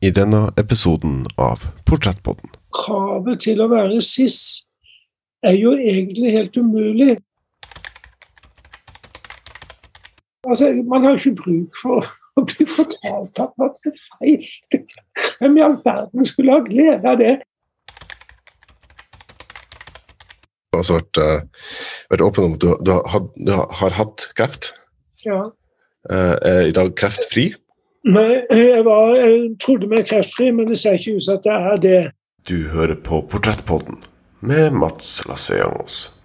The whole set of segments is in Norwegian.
i denne episoden av Portrettpodden. Kravet til å være cis er jo egentlig helt umulig. Altså, Man har ikke bruk for å bli fortalt at man er feil. Hvem i all verden skulle ha glede av det? Du har vært, uh, vært åpen om at du, du, har, du, har, hatt kreft. Ja. Uh, er i dag kreftfri. Nei, jeg, var, jeg trodde meg kreftfri, men det ser ikke ut som at det er det. Du hører på Portrettpodden med Mats Lasseangos.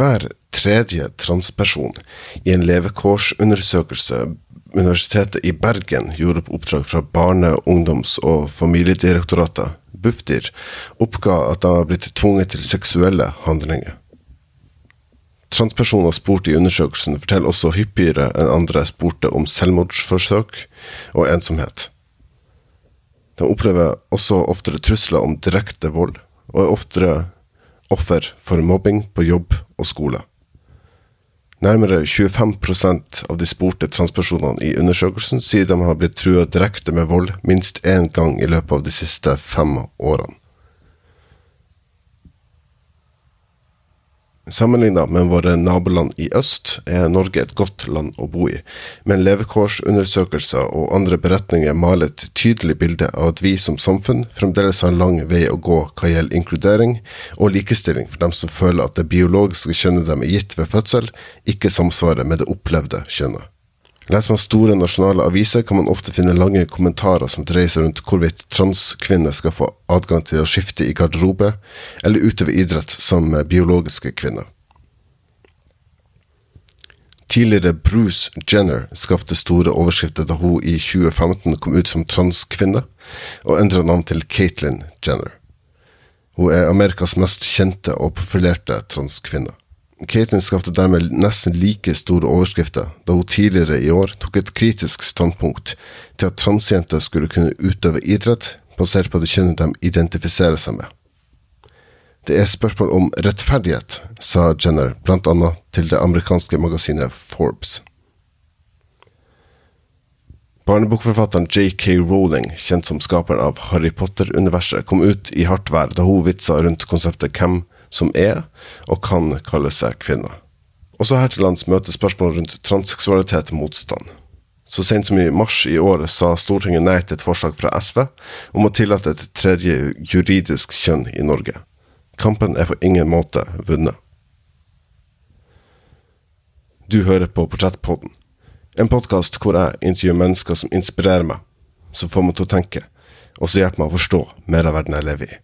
Hver tredje transperson i en levekårsundersøkelse Universitetet i Bergen gjorde på oppdrag fra Barne-, ungdoms- og familiedirektoratet, Bufdir, oppga at de har blitt tvunget til seksuelle handlinger. Transpersoner spurt i undersøkelsen forteller også hyppigere enn andre spurte om selvmordsforsøk og ensomhet. De opplever også oftere trusler om direkte vold, og er oftere offer for mobbing på jobb og skole. Nærmere 25% av de spurte transpersonene i undersøkelsen sier de har blitt trua direkte med vold minst én gang i løpet av de siste fem årene. Sammenligna med våre naboland i øst er Norge et godt land å bo i, men levekårsundersøkelser og andre beretninger maler et tydelig bilde av at vi som samfunn fremdeles har en lang vei å gå hva gjelder inkludering og likestilling for dem som føler at det biologiske kjønnet de er gitt ved fødsel, ikke samsvarer med det opplevde kjønnet. Leser man store nasjonale aviser, kan man ofte finne lange kommentarer som dreier seg rundt hvorvidt transkvinner skal få adgang til å skifte i garderobe, eller utøve idrett som biologiske kvinner. Tidligere Bruce Jenner skapte store overskrifter da hun i 2015 kom ut som transkvinne, og endra navn til Caitlyn Jenner. Hun er Amerikas mest kjente og profilerte transkvinne. Caitlyn skapte dermed nesten like store overskrifter da hun tidligere i år tok et kritisk standpunkt til at transjenter skulle kunne utøve idrett basert på det kjønnet de identifiserer seg med. Det er et spørsmål om rettferdighet, sa Jenner annet til det amerikanske magasinet Forbes. Barnebokforfatteren J.K. Rowling, kjent som skaperen av Harry Potter-universet, kom ut i hardt vær da hun vitsa rundt konseptet hvem som er og kan kalle seg kvinner. Også her til lands møter spørsmål rundt transseksualitet motstand. Så sent som i mars i år sa Stortinget nei til et forslag fra SV om å tillate et tredje juridisk kjønn i Norge. Kampen er på ingen måte vunnet. Du hører på Portrettpodden, en podkast hvor jeg intervjuer mennesker som inspirerer meg, som får meg til å tenke, og som hjelper meg å forstå mer av verden jeg lever i.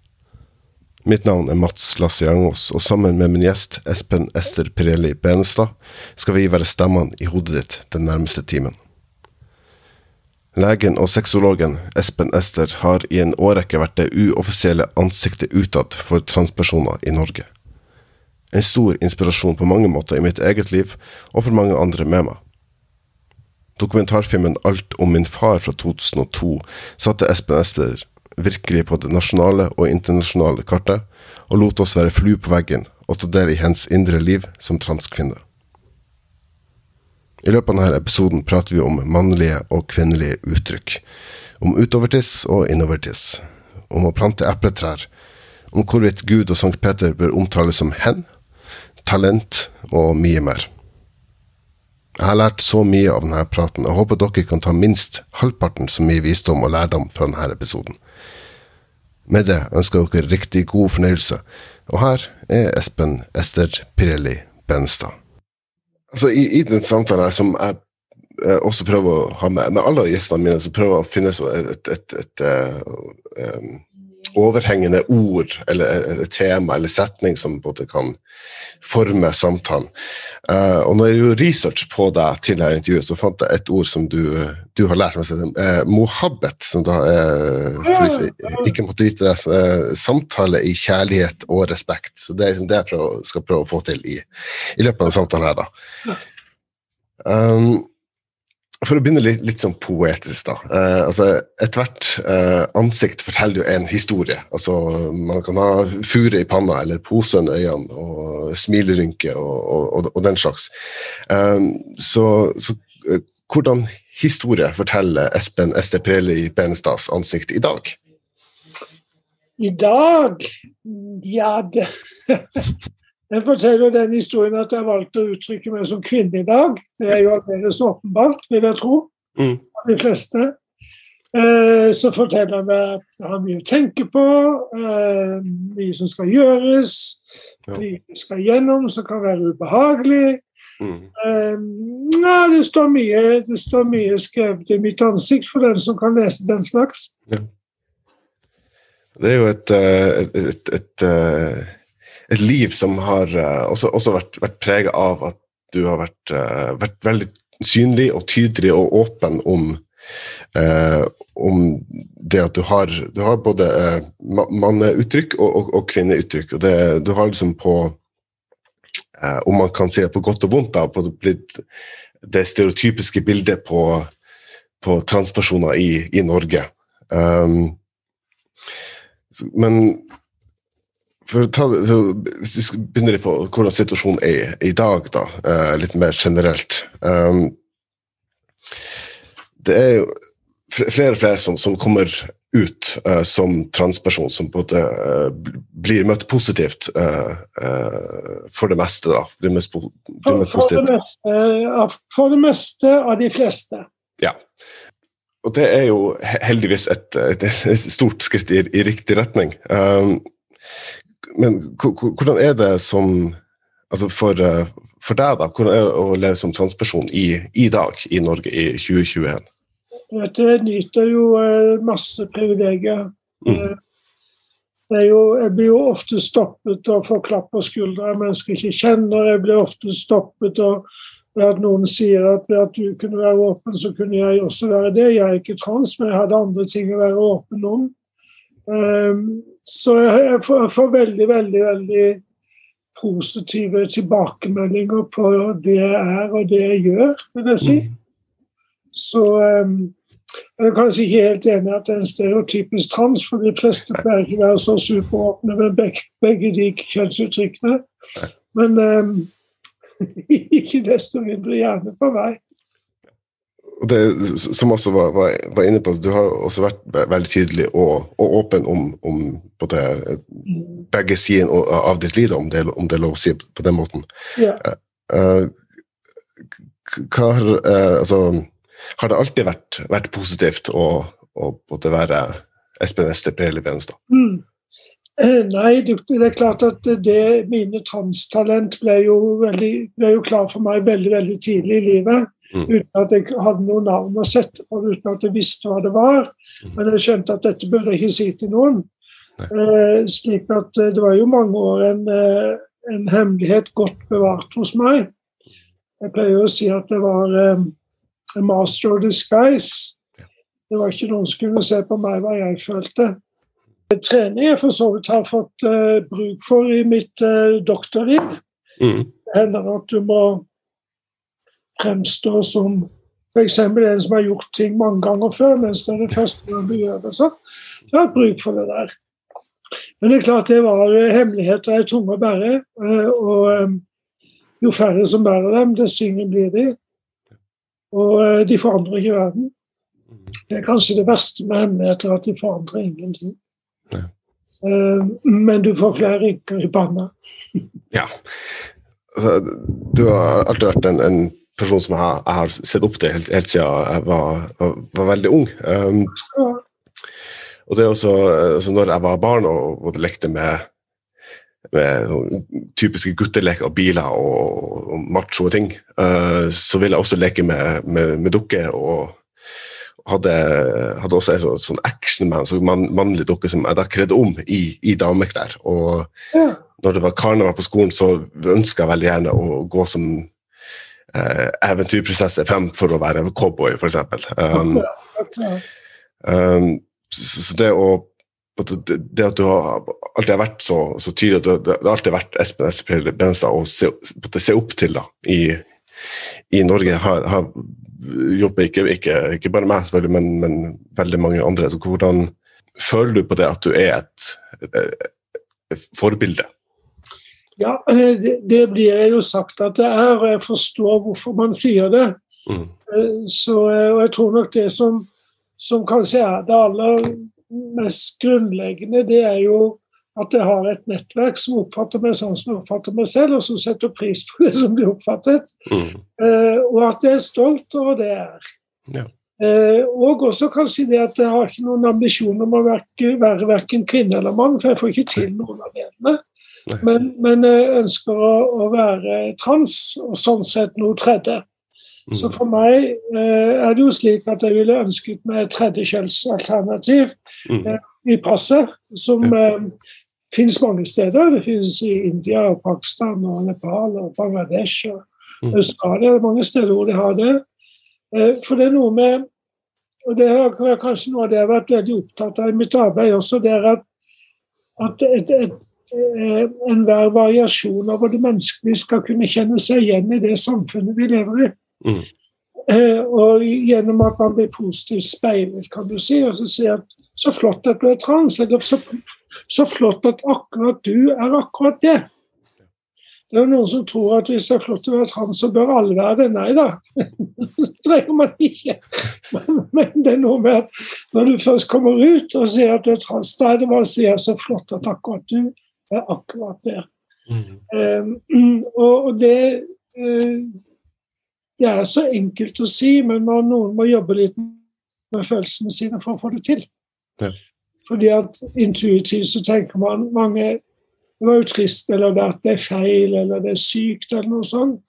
Mitt navn er Mats Lasse-Jangås, og sammen med min gjest Espen Ester Pirelli Benestad skal vi være stemmene i hodet ditt den nærmeste timen. Legen og sexologen Espen Ester har i en årrekke vært det uoffisielle ansiktet utad for transpersoner i Norge. En stor inspirasjon på mange måter i mitt eget liv, og for mange andre med meg. Dokumentarfilmen Alt om min far fra 2002 satte Espen Ester virkelig på det nasjonale og internasjonale kartet, og lot oss være flue på veggen og ta del i hennes indre liv som transkvinne. I løpet av denne episoden prater vi om mannlige og kvinnelige uttrykk, om utovertiss og innovertiss, om å plante epletrær, om hvorvidt Gud og Sankt Peter bør omtales som hen, talent og mye mer. Jeg har lært så mye av denne praten, og håper dere kan ta minst halvparten så mye visdom og lærdom fra denne episoden. Med det ønsker jeg dere riktig god fornøyelse, og her er Espen Ester Pirelli Benstad. Altså, i, i den samtalen her, som jeg eh, også prøver å ha med med alle gjestene mine, så prøver jeg å finne et, et, et, et uh, um, overhengende ord eller tema eller setning som både kan forme samtalen. Uh, og når jeg gjorde research på deg til dette intervjuet, så fant jeg et ord som du, du har lært meg. Uh, mohabbet, som da er for de som ikke måtte vite det, uh, samtale i kjærlighet og respekt. Så det er det jeg prøver, skal prøve å få til i, i løpet av denne samtalen her, da. Um, for å begynne litt, litt sånn poetisk, da. Eh, altså, Ethvert eh, ansikt forteller jo en historie. Altså, Man kan ha fure i panna eller pose under øynene og smilerynke og, og, og, den slags. Eh, så, så eh, hvordan historie forteller Espen Ester Preli Benestads ansikt i dag? I dag? Ja, det Jeg forteller den historien at jeg valgte å uttrykke meg som kvinne i dag. Det er jo aldeles åpenbart, vil jeg tro, mm. de fleste. Eh, så forteller han meg at jeg har mye å tenke på, eh, mye som skal gjøres, mye som skal gjennom som kan være ubehagelig. Mm. Eh, nei, det, står mye, det står mye skrevet i mitt ansikt for den som kan lese den slags. Ja. Det er jo et, et, et, et et liv som har uh, også, også, vært, vært prega av at du har vært, uh, vært, veldig synlig og tydelig og åpen om, uh, om det at du har, du har både manneuttrykk og, og, og kvinneuttrykk. Og det, du har liksom på Om man kan si det på godt og vondt, da, på det stereotypiske bildet på, på transpersoner i, i Norge. Um, men for ta, Hvis vi begynner på hvordan situasjonen er i dag, da, uh, litt mer generelt um, Det er jo flere og flere som, som kommer ut uh, som transperson, som både uh, blir møtt positivt for det meste. da. Blir møtt, blir møtt for, det meste, for det meste av de fleste. Ja. Og det er jo heldigvis et, et stort skritt i, i riktig retning. Um, men hvordan er det som altså for, eh, for, deg, da? Hvordan er det å leve som transperson i, i dag i Norge i 2021? Jeg nyter jo eh, masse privilegier. Mm. Eh, jo, jeg blir jo ofte stoppet og får klapp på skuldra av mennesker jeg ikke kjenner. Jeg blir ofte stoppet og at noen sier at ved at du kunne være åpen, så kunne jeg også være det. Jeg er ikke trans, men jeg hadde andre ting å være åpen om. Um, så jeg får, veldig, veldig, veldig positive tilbakemeldinger på det jeg er og det jeg gjør, vil jeg si. Mm. Så um, jeg er kanskje ikke helt enig at det er en stereotypisk trans, for de fleste pleier ikke være så superåpne med begge, begge de kjønnsuttrykkene. Men um, ikke desto mindre gjerne for meg det, som også var, var, var, inne på, du har også vært veldig tydelig og, og åpen om, om både begge sider av ditt liv, om det, om det, er lov å si på den måten. Ja. Uh, hva uh, altså, har det alltid vært, vært positivt å, å være Espen STP eller Benestad? Mm. Nei, det er klart at det, mine transtalent ble jo, veldig, ble jo klar for meg veldig veldig tidlig i livet. Mm. Uten at jeg hadde noe navn å sette på uten at jeg visste hva det var. Mm. Men jeg skjønte at dette burde jeg ikke si til noen. Eh, slik at eh, det var jo mange år en, eh, en, hemmelighet godt bevart hos meg. Jeg pleier å si at det var eh, master of disguise. Det var ikke noen som kunne se på meg hva jeg følte. Trening jeg for så vidt har fått eh, bruk for i mitt doktorliv. Mm. Det hender at du må fremstår som f.eks. en som har gjort ting mange ganger før, mens det er det første gang du gjør det. Så jeg har bruk for det der. Men det er klart det var eh, hemmeligheter er tunge å bære. Eh, og eh, jo færre som bærer dem, desto yngre blir de. Og de forandrer ikke verden. Det er kanskje det verste med hemmeligheter, at de forandrer ingenting. Ja. Men du får flere rynker i panna. ja. Altså, du har alltid vært en, en person som jeg, jeg, har sett opp til helt, helt siden jeg var, var, var veldig ung. Um, og det er også altså Når jeg var barn og, og lekte med, med typiske gutteleker, og biler og, og macho ting, uh, så ville jeg også leke med, med, med dukker og, hadde, hadde også en sånn, sånn actionman, så man, mannlig dukke som jeg da kledde om i, i dameklær. Og Ja. når det var karneval på skolen, så ønska jeg veldig gjerne å gå som eh, eventyrprinsesse fremfor å være cowboy, f.eks. Um, um, så, det å det, det at du har alltid har vært så, så tydelig at du, det har alltid vært Espen Espen Bensa å se, se opp til da, i, i Norge, har, har jobber ikke, ikke, ikke bare meg, selvfølgelig, men, men veldig mange andre. Så hvordan føler du på det at du er et, et, et forbilde? Ja, eh, det, det blir jo sagt at det er, og jeg forstår hvorfor man sier det. Mm. Eh, Så, eh, og jeg tror nok det som, som kanskje er det aller mest grunnleggende, det er jo at jeg har et nettverk som oppfatter meg sånn som jeg oppfatter meg selv, og som setter pris på det som blir oppfattet. Mm. Eh, og at jeg er stolt over det jeg er. Ja. Eh, og også kanskje det at jeg har ikke noen ambisjon om å være verken kvinne eller mann, for jeg får ikke til noen av delene. Men, men ønsker å, å være trans, og sånn sett noe tredje. Mm. Så for meg eh, er det jo slik at jeg ville ønsket meg et tredje mm. eh, i passet, som eh, finnes mange steder. Det finnes i India, og Pakistan, og Nepal, og Bangladesh og Mm. Australia. Det er mange steder hvor de har det. Eh, for det er noe med og det er kanskje noe av det jeg har vært veldig opptatt av i mitt arbeid også, det er at, at et, et, enhver variasjon over det menneskelige skal kunne kjenne seg igjen i det samfunnet vi lever i. Mm. Eh, og gjennom at man blir positivt speilet, kan du si, og så si at så flott at du er trans, eller så, så flott at akkurat du er akkurat det. Det er noen som tror at hvis det er flott å være trans, så bør alle være det. Nei da, det trenger man ikke. Men, men det er noe med at når du først kommer ut og sier at du er trans, da er det bare å si at så flott at akkurat du er akkurat det. Mm. Um, og, og det uh, Det er så enkelt å si, men man, noen må jobbe litt med følelsene sine for å få det til. Ja. Fordi at intuitivt så tenker man mange Det var jo trist, eller det at det er feil, eller det er sykt, eller noe sånt.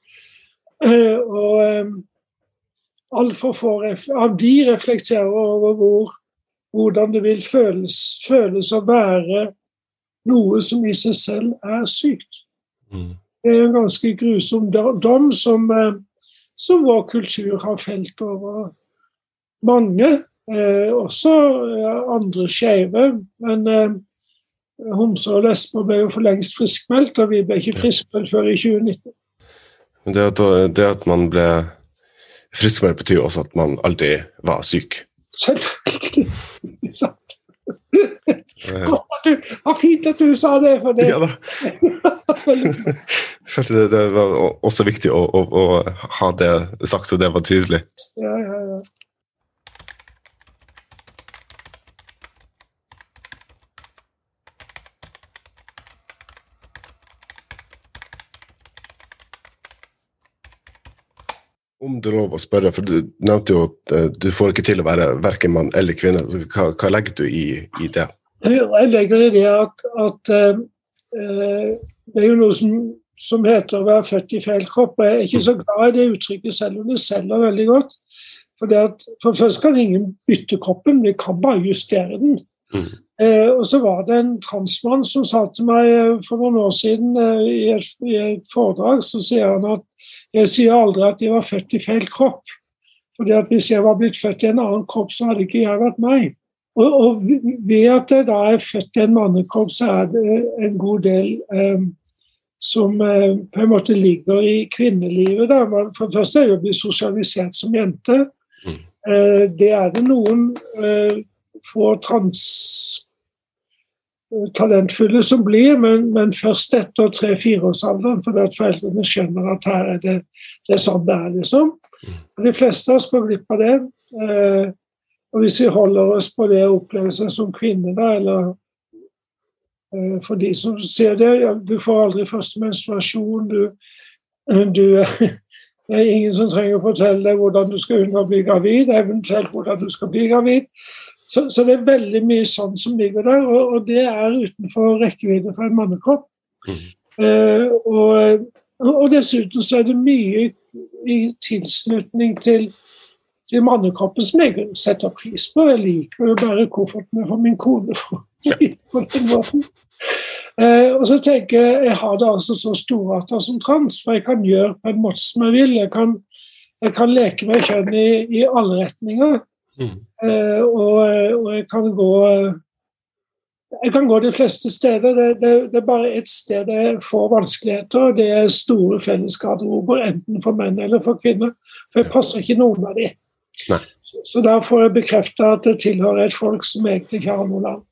Uh, og um, altfor få av de reflekterer over hvor, hvordan det vil føles, føles å være noe som i seg selv er sykt. Mm. Det er en ganske grusom dom som, eh, som vår kultur har felt over mange. Eh, også eh, andre skeive. Men eh, homser og lesber ble jo for lengst friskmeldt, og vi ble ikke friskmeldt før i 2019. Det at, det at man ble friskmeldt, betyr også at man aldri var syk. Selvfølgelig. Eh, du, var fint at du sa det, for det Ja da. Følte det, det var også viktig å, å, å ha det sagt, så det var tydelig. ja, ja, ja. Om det er lov å spørre, for du nevnte jo at eh, du får ikke til å være verken mann eller kvinne. Hva, hva legger du i, i det? Jeg legger i det at, at eh, eh, det er jo noe som, som heter å være født i feil kropp. Jeg er ikke så glad i det uttrykket, selv om det selger veldig godt. For, at, for først kan ingen bytte kroppen, vi kan bare justere den. Mm. Eh, og så var det en transmann som sa til meg eh, for noen år siden eh, i, et, i et foredrag, så sier han at jeg sier aldri at jeg var født i feil kropp. Fordi at hvis jeg var blitt født i en annen kropp, så hadde ikke jeg vært meg. Og, og ved at jeg da er født i en mannekropp, så er det en god del eh, som eh, på en måte ligger i kvinnelivet. Da. Man, for det første er jo å bli sosialisert som jente. Mm. Eh, det er det noen eh, få transtalentfulle som blir, men, men først etter tre-fireårsalderen, fordi at foreldrene skjønner at her er det, det er sånn det er, liksom. Mm. De fleste av oss går glipp av det. Og hvis vi holder oss på det å oppleve seg som kvinne, da, eller eh, for de som ser det ja, Du får aldri første menstruasjon, du, du Det er ingen som trenger å fortelle deg hvordan du skal unngå å bli gravid, eventuelt hvordan du skal bli gravid. Så, så det er veldig mye sånn som ligger der, og, og det er utenfor rekkevidde for en mannekropp. Mm. Eh, og, og dessuten så er det mye i tilslutning til til mannekroppen som jeg setter pris på. Jeg liker jo bare kofferten for min kone, for å si det på den måten. Eh, og så tenker jeg jeg har det altså så storarta som trans, for jeg kan gjøre på en måte som jeg vil. Jeg kan, jeg kan leke med kjønn i, i alle retninger. Mm. Eh, og, og, jeg kan gå jeg kan gå de fleste steder. Det, det, det er bare ett sted jeg får vanskeligheter, og det er store fellesgarderober, enten for menn eller for kvinner. For jeg passer ikke noen av de. Så, så da får jeg bekrefta at jeg tilhører et folk som egentlig ikke har noe land.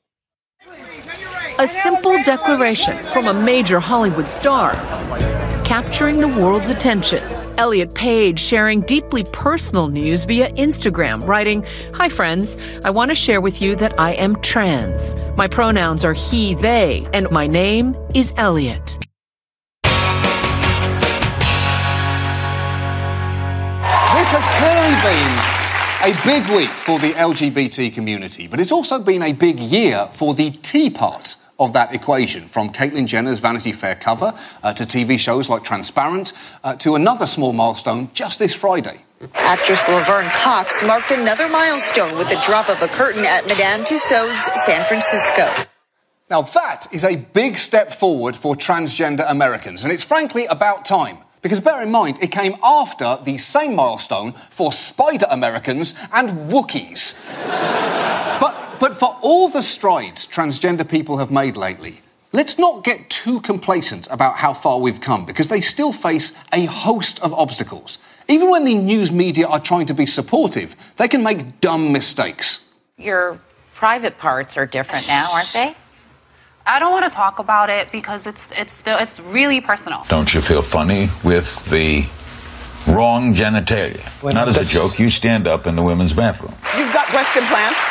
A simple declaration from a major Hollywood star, capturing the world's attention. Elliot Page sharing deeply personal news via Instagram, writing, Hi, friends. I want to share with you that I am trans. My pronouns are he, they, and my name is Elliot. This has clearly been a big week for the LGBT community, but it's also been a big year for the T part of that equation, from Caitlyn Jenner's Vanity Fair cover uh, to TV shows like Transparent uh, to another small milestone just this Friday. Actress Laverne Cox marked another milestone with the drop of a curtain at Madame Tussauds San Francisco. Now, that is a big step forward for transgender Americans, and it's frankly about time. Because bear in mind, it came after the same milestone for Spider Americans and Wookiees. but but for all the strides transgender people have made lately, let's not get too complacent about how far we've come because they still face a host of obstacles. Even when the news media are trying to be supportive, they can make dumb mistakes. Your private parts are different now, aren't they? I don't want to talk about it because it's it's still it's really personal. Don't you feel funny with the wrong genitalia? Not as a joke. You stand up in the women's bathroom. You've got breast implants.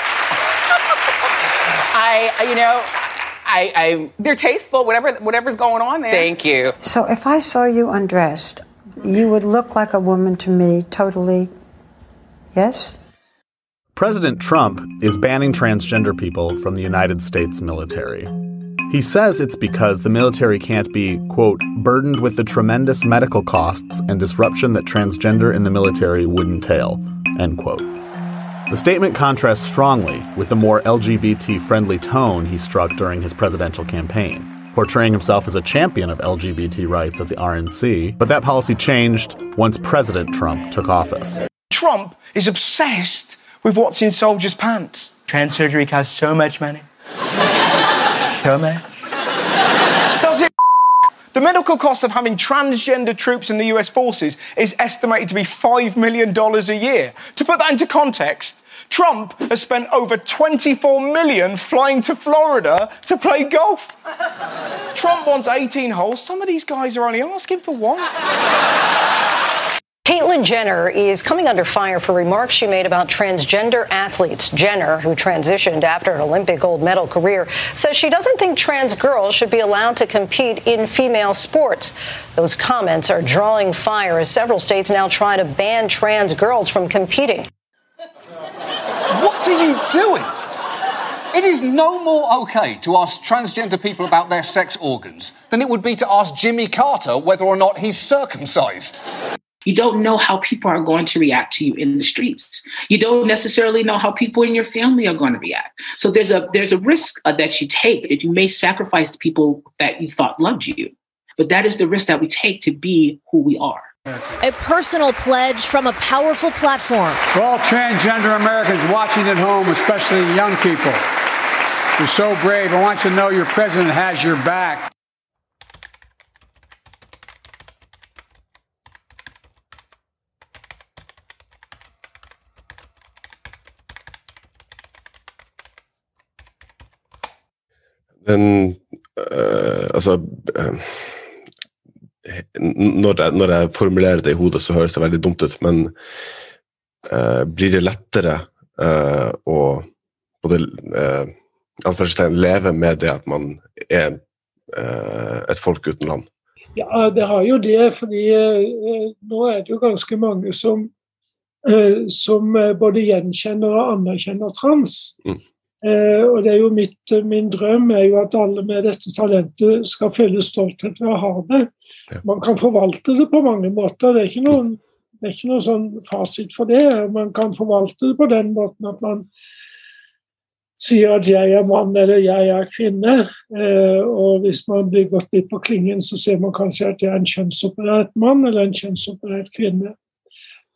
I, you know, I, I, they're tasteful. Whatever, whatever's going on there. Thank you. So if I saw you undressed, you would look like a woman to me, totally. Yes. President Trump is banning transgender people from the United States military. He says it's because the military can't be, quote, burdened with the tremendous medical costs and disruption that transgender in the military would entail, end quote. The statement contrasts strongly with the more LGBT friendly tone he struck during his presidential campaign, portraying himself as a champion of LGBT rights at the RNC, but that policy changed once President Trump took office. Trump is obsessed with what's in soldiers' pants. Trans surgery costs so much money. Does it? The medical cost of having transgender troops in the US forces is estimated to be $5 million a year. To put that into context, Trump has spent over 24 million flying to Florida to play golf. Trump wants 18 holes. Some of these guys are only asking for one. Caitlyn Jenner is coming under fire for remarks she made about transgender athletes. Jenner, who transitioned after an Olympic gold medal career, says she doesn't think trans girls should be allowed to compete in female sports. Those comments are drawing fire as several states now try to ban trans girls from competing. What are you doing? It is no more okay to ask transgender people about their sex organs than it would be to ask Jimmy Carter whether or not he's circumcised. You don't know how people are going to react to you in the streets. You don't necessarily know how people in your family are going to react. So there's a there's a risk uh, that you take that you may sacrifice the people that you thought loved you. But that is the risk that we take to be who we are. A personal pledge from a powerful platform. For all transgender Americans watching at home, especially young people, you're so brave. I want you to know your president has your back. Den øh, Altså øh, når jeg, når jeg, formulerer det i hodet, så høres det veldig dumt ut, men øh, blir det lettere å både leve med det at man er et folk uten land? Ja, det har jo det, fordi nå er det jo ganske mange som, som både gjenkjenner og anerkjenner trans. Mm. Eh, og det er jo mitt, Min drøm er jo at alle med dette talentet skal føle stolthet ved å ha det. Man kan forvalte det på mange måter. Det er ikke noen, Det er ikke noen sånn fasit for det. Man kan forvalte det på den måten at man sier at 'jeg er mann' eller 'jeg er kvinne'. Eh, og hvis man blir gått litt på klingen, så ser man kanskje at 'jeg er en kjønnsoperert mann' eller en kjønnsoperert kvinne.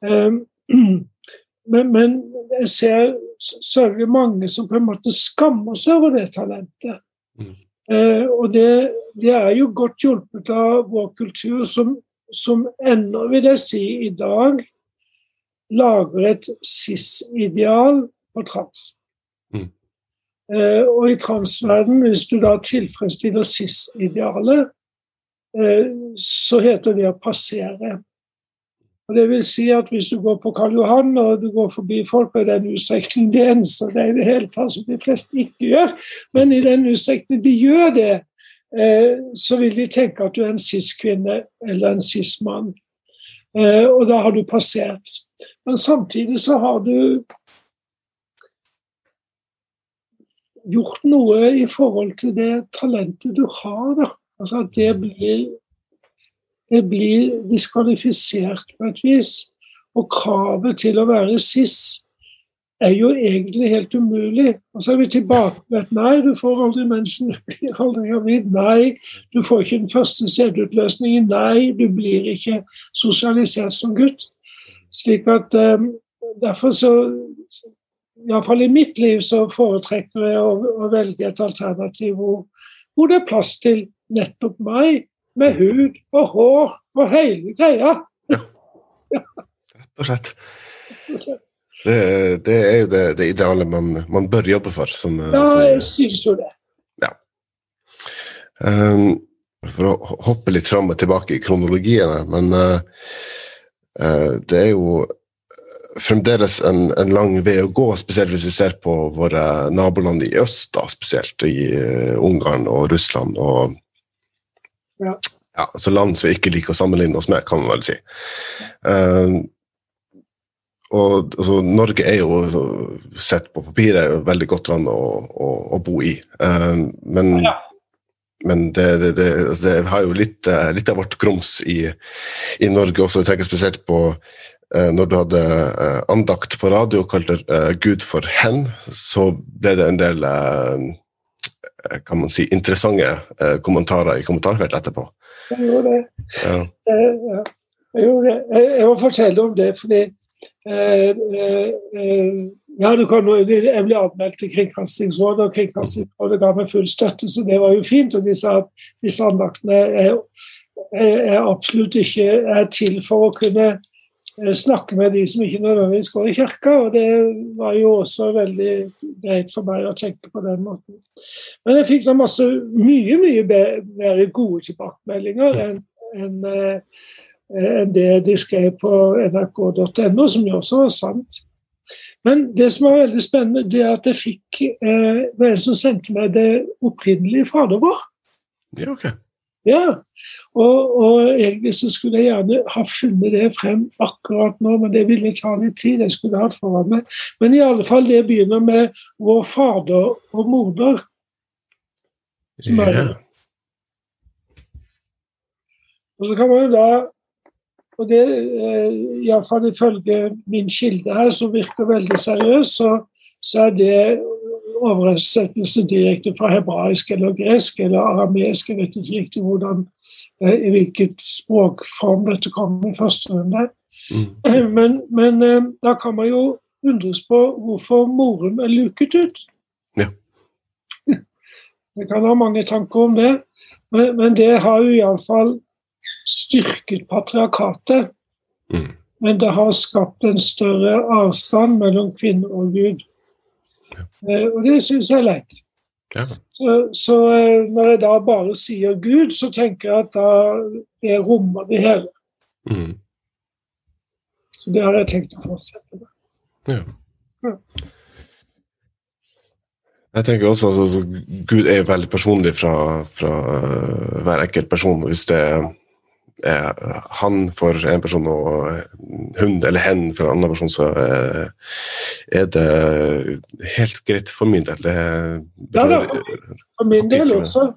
Eh, men, men, jeg ser sørgelig mange som på en måte skammer seg over det talentet. Mm. Eh, og det, det, er jo godt hjulpet av vår kultur, som, som ennå, vil jeg si, i dag lager et cis-ideal på trans. Mm. Eh, og i transverden, hvis du da tilfredsstiller cis-idealet, eh, så heter det å passere. Og det vil si at Hvis du går på Karl Johan og du går forbi folk i den utstrekning det eneste det er i det hele tatt som de fleste ikke gjør, men i den utstrekning de gjør det, eh, så vil de tenke at du er en cis-kvinne eller en cis-mann. Og da har du passert. Men samtidig så har du gjort noe i forhold til det talentet du har. Da. Altså at det blir, blir diskvalifisert på et vis. Og kravet til å være cis er jo egentlig helt umulig. Og så er vi tilbake med at nei, du får aldri mensen, du blir aldri gravid. Nei, du får ikke den første sædutløsningen. Nei, du blir ikke sosialisert som gutt. Slik at um, Derfor så Iallfall i mitt liv så foretrekker jeg å, å velge et alternativ hvor, hvor, det er plass til nettopp meg, med hud og hår og hele greia. Ja. Rett og slett. Det, det er jo det, det ideale man, man, bør jobbe for. Som, ja, jeg synes jo det. Ja. Um, for å hoppe litt fram og tilbake i kronologien men uh, uh, det er jo fremdeles en, en, lang vei å gå, spesielt hvis vi ser på våre naboland i øst, da, spesielt i Ungarn og Russland. og ja. ja, altså Land som vi ikke liker å sammenligne oss med, kan man vel si. Uh, og altså, Norge er jo sett på papiret et veldig godt land å, å, å bo i. Uh, men, ja. men det, det, det, altså, det, har jo litt, litt av vårt grums i, i Norge også. Jeg tenker spesielt på uh, når du hadde eh, andakt på radio og kalte eh, Gud for hen, så ble det en del kan man si, interessante kommentarer i kommentarfeltet etterpå. Jeg gjorde det. Ja. Jeg, jeg, gjorde det. jeg må fortelle om det, fordi ja, kan, jeg ble anmeldt til Kringkastingsrådet, og Kringkastingsrådet ga meg full støtte, så det var jo fint. Og de sa at disse andaktene er, er absolutt ikke er til for å kunne Eh, snakke med de som ikke nødvendigvis går i kirka. Og det var jo også veldig greit for meg å tenke på den måten. Men jeg fikk da masse mye, mye mer gode tilbakemeldinger enn en, en eh, det de skrev på nrk.no, som jo også var sant. Men det som var veldig spennende, det er at jeg fikk eh, en som sendte meg det opprinnelige Fader vår. er okay. Ja, og, og, egentlig så skulle jeg gjerne ha funnet det frem akkurat nå, men det ville ta litt tid. jeg skulle hatt foran meg. Men i alle fall, det begynner med vår fader og moder. Som er det. Og så kan man jo da og det, eh, iallfall ifølge min kilde her, som virker veldig seriøs, så, så er det oversettelse direkte fra hebraisk eller gresk eller arameisk. Jeg vet ikke riktig hvordan, eh, i hvilket språkform dette kommer i første runde. Mm. Men, men, eh, da kan man jo undres på hvorfor Morum er luket ut. Ja. Jeg kan ha mange tanker om det, men, men det har jo iallfall styrket patriarkatet. Mm. Men det har skapt en større avstand mellom kvinne og Gud. Eh, og det syns jeg er leit. Ja. Så, så, eh, når jeg da bare sier Gud, så tenker jeg at da det rommer det hele. Mm. Så det har jeg tenkt å fortsette med. Ja. ja. Jeg tenker også at altså, Gud er veldig personlig fra, fra uh, hver enkelt person. Hvis det er eh, han for en person og hun eller hen for en annen person, så eh, er det helt greit for min del. Ja da, for min del også.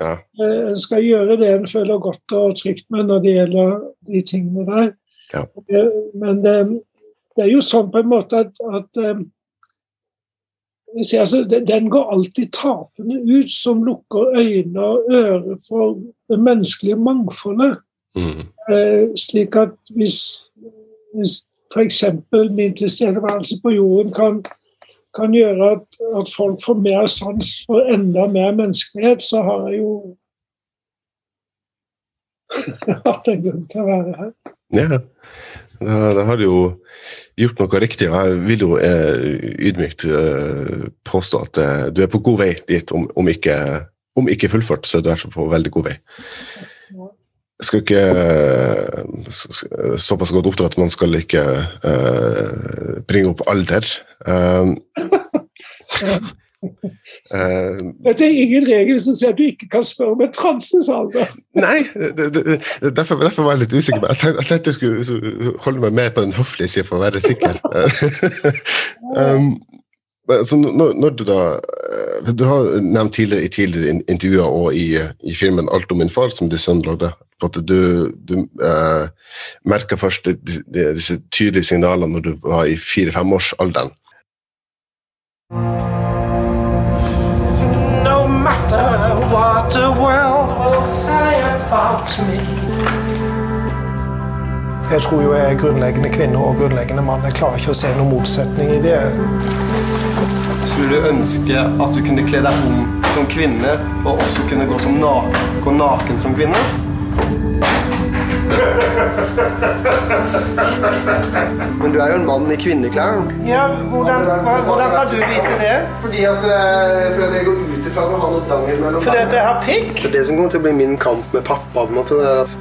Ja. En skal gjøre det en føler godt og trygt med når det gjelder de tingene der. Ja. Eh, Men det, det er jo sånn på en måte at, at eh, altså, den- Den går alltid tapende ut, som lukker øyne og ører for det menneskelige mangfoldet. Eh, slik at hvis, hvis f.eks. min tilstedeværelse på jorden kan, kan gjøre at, at folk får mer sans for enda mer menneskelighet, så har jeg jo hatt en grunn til å være her. Ja, da, har du jo gjort noe riktig. Jeg vil jo eh, ydmykt eh, påstå at du er på god vei dit, om, om, ikke, om ikke fullført, så er du i hvert fall på veldig god vei. Skal ikke eh, såpass godt oppdra at man skal ikke uh, bringe opp alder. Uh, uh, Det er ingen regel som sier at du ikke kan spørre om en transes alder. Nei, det, det, det, derfor, derfor var jeg litt usikker. Jeg tenkte, jeg tenkte jeg skulle holde meg mer på den høflige sida for å være sikker. um, så når, når du da eh, Du har nevnt tidligere i tidligere intervjuer og i, i filmen 'Alt om min far', som din sønn lagde, på at du, du eh, merka først de, de, disse tydelige signalene når du var i fire-femårsalderen. No matter what the world will say about me. Jeg tror jo jeg er grunnleggende kvinne og grunnleggende mann. Jeg klarer ikke å se noen motsetning i det. Skulle du ønske at du kunne kle deg om som kvinne, og også kunne gå, som naken, gå naken som kvinne? Men du er jo en mann i kvinneklær. Ja, hvordan, hvordan kan du vite det? Fordi at, eh, fordi at jeg går ut ifra at du har noe dangel mellom Fordi at jeg har pikk? Det er det som kommer til å bli min kamp med pappa. på en måte. Det er at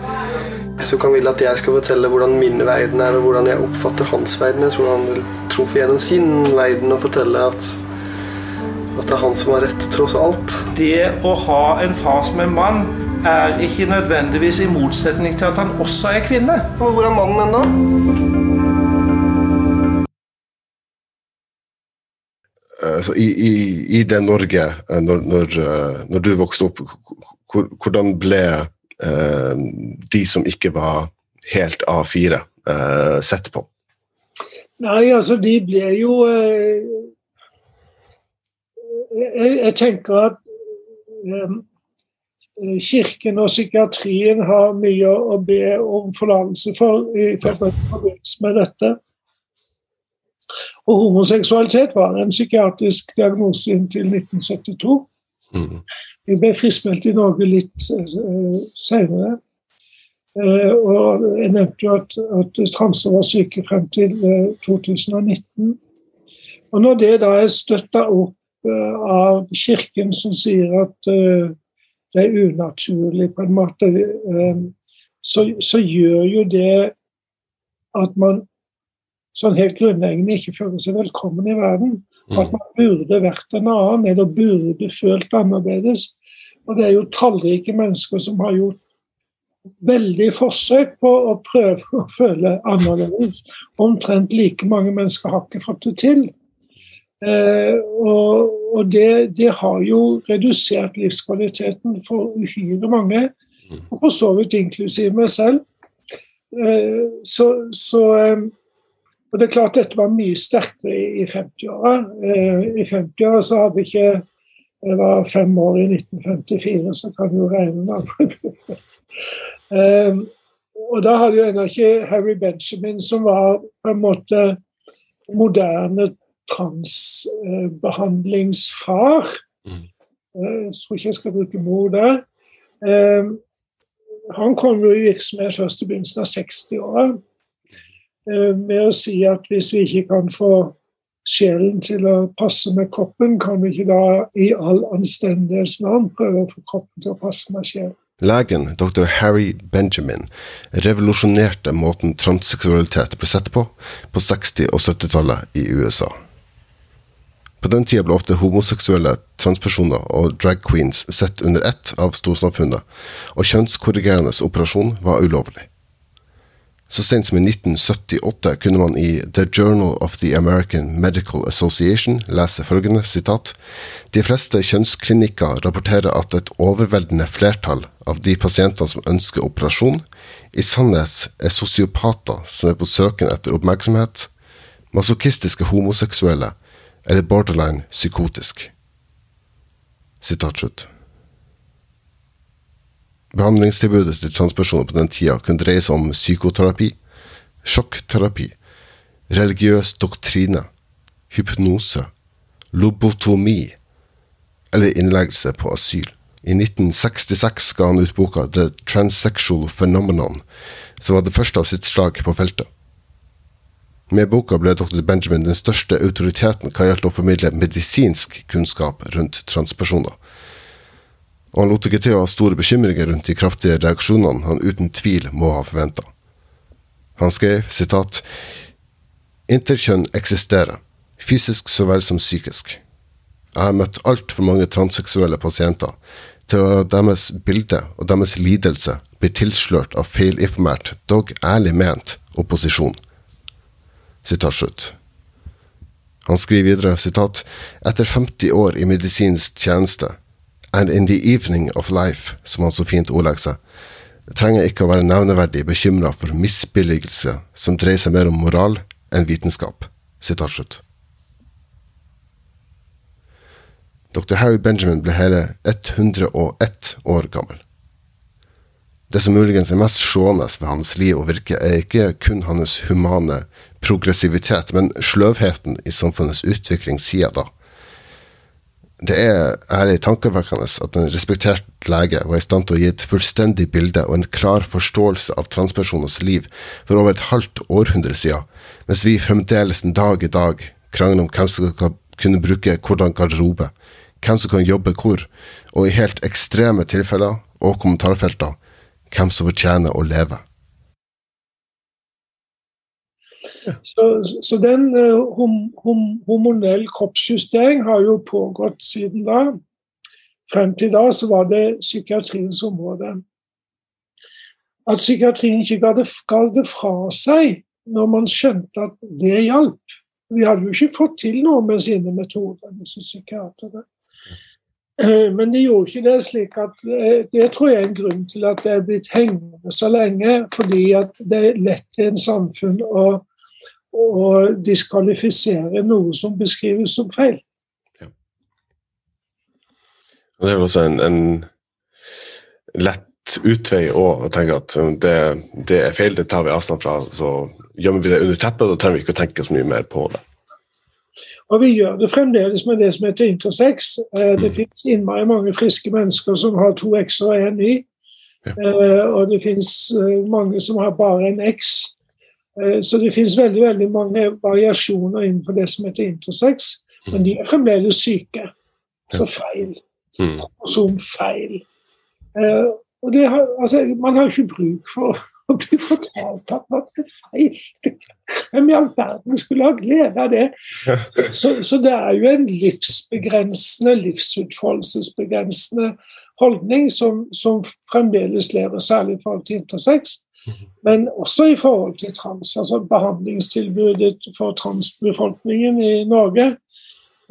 jeg tror han vil at jeg skal fortelle hvordan min verden er, og hvordan jeg oppfatter hans verden. Jeg tror han vil trumfe gjennom sin verden og fortelle at, at det er han som har rett, tross alt. Det å ha en far som er mann, er ikke nødvendigvis i motsetning til at han også er kvinne. Og hvor er mannen ennå? Eh, så i, i, I det Norge, eh, når, når, eh, når du vokste opp, hvordan ble eh, de som ikke var helt A4, eh, sett på? Nei, altså, de ble jo eh, jeg, jeg tenker at um, Kirken og psykiatrien har mye å be om forlatelse for i forbindelse med dette. Og homoseksualitet var en psykiatrisk diagnose inntil 1972. Jeg ble friskmeldt i Norge litt uh, senere. Uh, og jeg nevnte jo at, at transer var syke frem til uh, 2019. Og når det da er støtta opp eh, av Kirken, som sier at eh, det er unaturlig på en måte, eh, så, så gjør jo det at man sånn helt grunnleggende ikke føler seg velkommen i verden. At man burde vært en annen, eller burde følt annerledes. Og det er jo tallrike mennesker som har gjort veldig forsøk på å prøve å føle annerledes. Omtrent like mange mennesker har ikke fått det til. Eh, og og det, det har jo redusert livskvaliteten for uhyre mange, og for så vidt inklusiv meg selv. Eh, så, så eh, og det er klart dette var mye sterkere i, i 50-åra. Eh, I 50-åra så hadde ikke Jeg var fem år i 1954, så kan du jo regne med eh, Og da hadde jo ennå ikke Harry Benjamin, som var på en måte moderne transbehandlingsfar. Jeg tror ikke jeg skal bruke mor der. Eh, Han kom jo i virksomhet først i begynnelsen av 60-åra med å si at hvis vi ikke kan få sjelen til å passe med kroppen, kan vi ikke da i all anstendighets navn prøve å få kroppen til å passe med sjelen. Legen, dr. Harry Benjamin, revolusjonerte måten transseksualitet ble sett på på 60- og 70-tallet i USA. På den tida ble ofte homoseksuelle, transpersoner og drag queens sett under ett av storsamfunnet, og kjønnskorrigerende operasjon var ulovlig. Så sent som i 1978 kunne man i The Journal of the American Medical Association lese følgende sitat De fleste kjønnsklinikker rapporterer at et overveldende flertall av de pasientene som ønsker operasjon, i sannhet er sosiopater som er på søken etter oppmerksomhet, masochistiske homoseksuelle eller borderline psykotisk. Sitat. Behandlingstilbudet til transpersoner på den tida kunne dreie seg om psykoterapi, sjokkterapi, religiøs doktrine, hypnose, lobotomi eller innleggelse på asyl. I 1966 ga han ut boka The Transsexual Phenomenon, som var det første av sitt slag på feltet. Med boka ble dr. Benjamin den største autoriteten hva gjaldt å formidle medisinsk kunnskap rundt transpersoner og han lot ikke til å ha store bekymringer rundt de kraftige reaksjonene han uten tvil må ha forventa. Han skrev sitat Interkjønn eksisterer, fysisk så vel som psykisk. Jeg har møtt altfor mange transseksuelle pasienter til å la deres bilde og deres lidelse bli tilslørt av feilinformert, dog ærlig ment, opposisjon. Slutt. Han skriver videre sitat etter 50 år i medisinsk tjeneste and in the evening of life, som han så fint ordlegger seg, trenger ikke å være nevneverdig bekymra for misbilligelse som dreier seg mer om moral enn vitenskap. Sitat slutt. Dr. Harry Benjamin ble hele 101 år gammel. Det som muligens er mest slående ved hans liv og virke, er ikke kun hans humane progressivitet, men sløvheten i samfunnets utvikling siden da. Det er ærlig tankevekkende at en respektert lege var i stand til å gi et fullstendig bilde og en klar forståelse av transpersoners liv for over et halvt århundre siden, mens vi fremdeles en dag i dag krangler om hvem som skal kunne bruke hvordan garderobe, hvem som kan jobbe hvor, og i helt ekstreme tilfeller og kommentarfelter hvem som fortjener å leve. Så, så den uh, hom, hom, hormonell kroppsjustering har jo pågått siden da. Frem til da så var det psykiatriens område. At psykiatrien ikke ga det, ga det fra seg når man skjønte at det hjalp. Vi hadde jo ikke fått til noe med sine metoder, disse psykiaterne. Men de gjorde ikke det slik at eh, Det tror jeg er en grunn til at det er blitt hengende så lenge. Fordi at det er lett i en samfunn å å diskvalifisere noe som beskrives som feil. Ja. Det er vel også en, en lett utvei å tenke at det, det, er feil, det tar vi avstand fra. Så gjemmer vi det under teppet, da trenger vi ikke å tenke så mye mer på det. Og vi gjør det fremdeles med det som heter intersex. Eh, det fins finnes innmari mange friske mennesker som har to x-er og én y. Eh, og det finnes eh, mange som har bare en x. Så det finnes veldig veldig mange variasjoner innenfor det som heter intersex, men de er fremdeles syke. Så feil. Mm. Kromosomfeil. Og har, altså, man har ikke bruk for å bli fortalt at det er feil. Hvem i all verden skulle ha glede av det? Så, så, det er jo en livsbegrensende, livsutfoldelsesbegrensende holdning som, som fremdeles lever, særlig i forhold til intersex. Men også i forhold til trans. Altså behandlingstilbudet for transbefolkningen i Norge.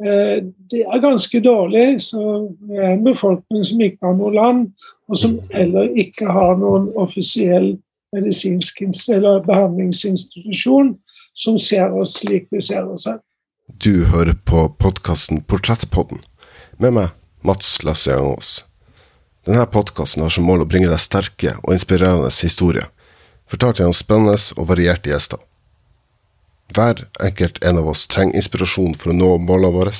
Eh, det er ganske dårlig. Så det er en befolkning som ikke har noe land, og som heller ikke har noen offisiell medisinsk eller behandlingsinstitusjon som ser oss slik vi ser oss selv. Du hører på podkasten Portrettpodden med meg, Mats Lasse Denne podkasten har som mål å bringe deg sterke og inspirerende historier fortalt gjennom spennende og varierte gjester. Hver enkelt en av oss trenger inspirasjon for å nå målene våre,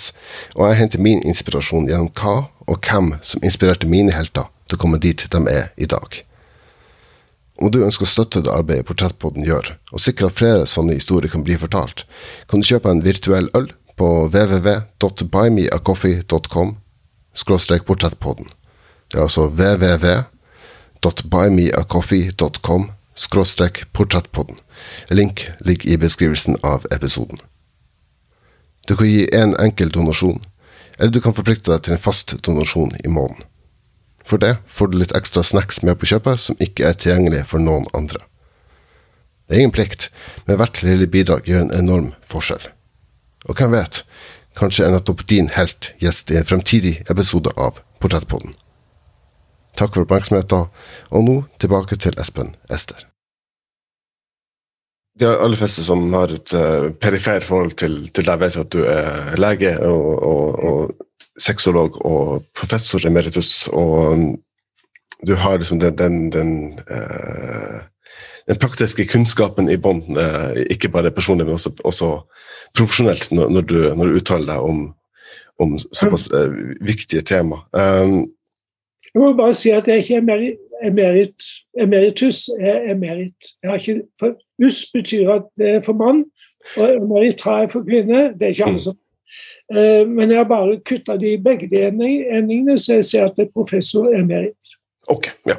og jeg henter min inspirasjon gjennom hva og hvem som inspirerte mine helter til å komme dit de er i dag. Om du ønsker å støtte det arbeidet Portrettpodden gjør, og sikre at flere sånne historier kan bli fortalt, kan du kjøpe en virtuell øl på www.buymeacoffee.com portrettpodden. Det er altså www.buymeacoffee.com skråstrek portrettpodden. Link ligger i beskrivelsen av episoden. Du kan gi én en enkel donasjon, eller du kan forplikte deg til en fast donasjon i måneden. For det får du litt ekstra snacks med på kjøpet som ikke er tilgjengelig for noen andre. Det er ingen plikt, men hvert lille bidrag gjør en enorm forskjell. Og hvem vet, kanskje er nettopp din helt gjest i en fremtidig episode av Portrettpodden. Takk for oppmerksomheten, og nå tilbake til Espen Ester. De aller fleste som har et uh, perifer forhold til, til deg, vet at du er lege og, og, og sexolog og professor emeritus, og du har liksom den, den, den, eh, den praktiske kunnskapen i bånn, uh, ikke bare personlig, men også, også profesjonelt, når, når, du, når, du, uttaler deg om, om såpass viktige tema. Um, jeg må bare si at jeg ikke er emerit, emeritus, er emerit. Ikke, for us betyr at det er for mann, og emerit jeg for kvinne. Det er ikke alle som uh, Men jeg har bare kutta de begge de endingene, så jeg ser at det er professor emerit. Ok, ja.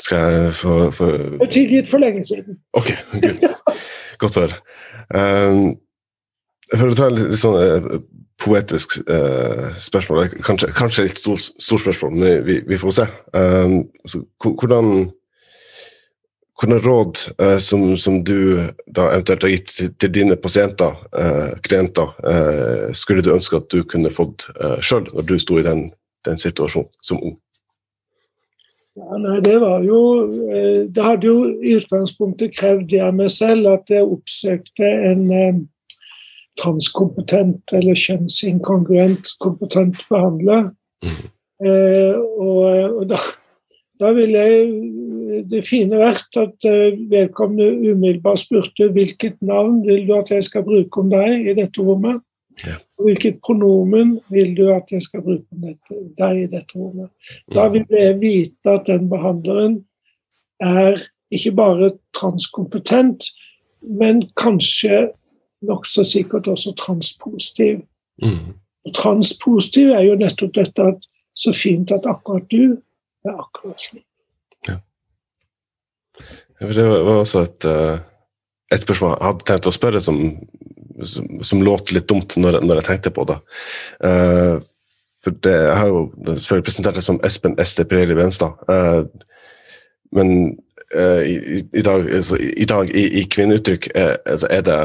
Skal jeg få, få... Tilgitt for lenge siden. Ok, good. Godt å høre. Um, for å ta litt sånn uh, poetisk uh, spørsmål, kanskje, kanskje litt stort stor spørsmål, men vi, vi får se. Um, så, hvordan, hvordan råd eh, som, som, du da eventuelt har gitt til, til dine pasienter, eh, klienter, skulle du ønske at du kunne fått eh, sjøl, når du sto i den, den situasjonen som ung? Ja, nei, det var jo Det hadde jo i utgangspunktet krevd det av meg selv at jeg oppsøkte en transkompetent eller kjønnsinkongruent kompetent behandler. Mm. Eh, og, og da, da, ville det fine vært at eh, vedkommende umiddelbart spurte hvilket navn vil du at jeg skal bruke om deg i dette rommet. Ja. Og hvilket pronomen vil du at jeg skal bruke om dette, deg i dette rommet. Da mm. vil jeg vite at den behandleren er ikke bare transkompetent, men kanskje nokså sikkert også transpositiv. Mm. Og transpositiv er jo nettopp dette at så fint at akkurat du er akkurat slik. Det var også et, eh, et, spørsmål jeg hadde tenkt å spørre, som, som, som låt litt dumt når, når, jeg tenkte på det. Uh, for det, Jeg har jo selvfølgelig presentert det som Espen Este Pirelli Benstad. Uh, men uh, i, i, dag, altså, i, dag, i, i kvinneuttrykk, altså, er det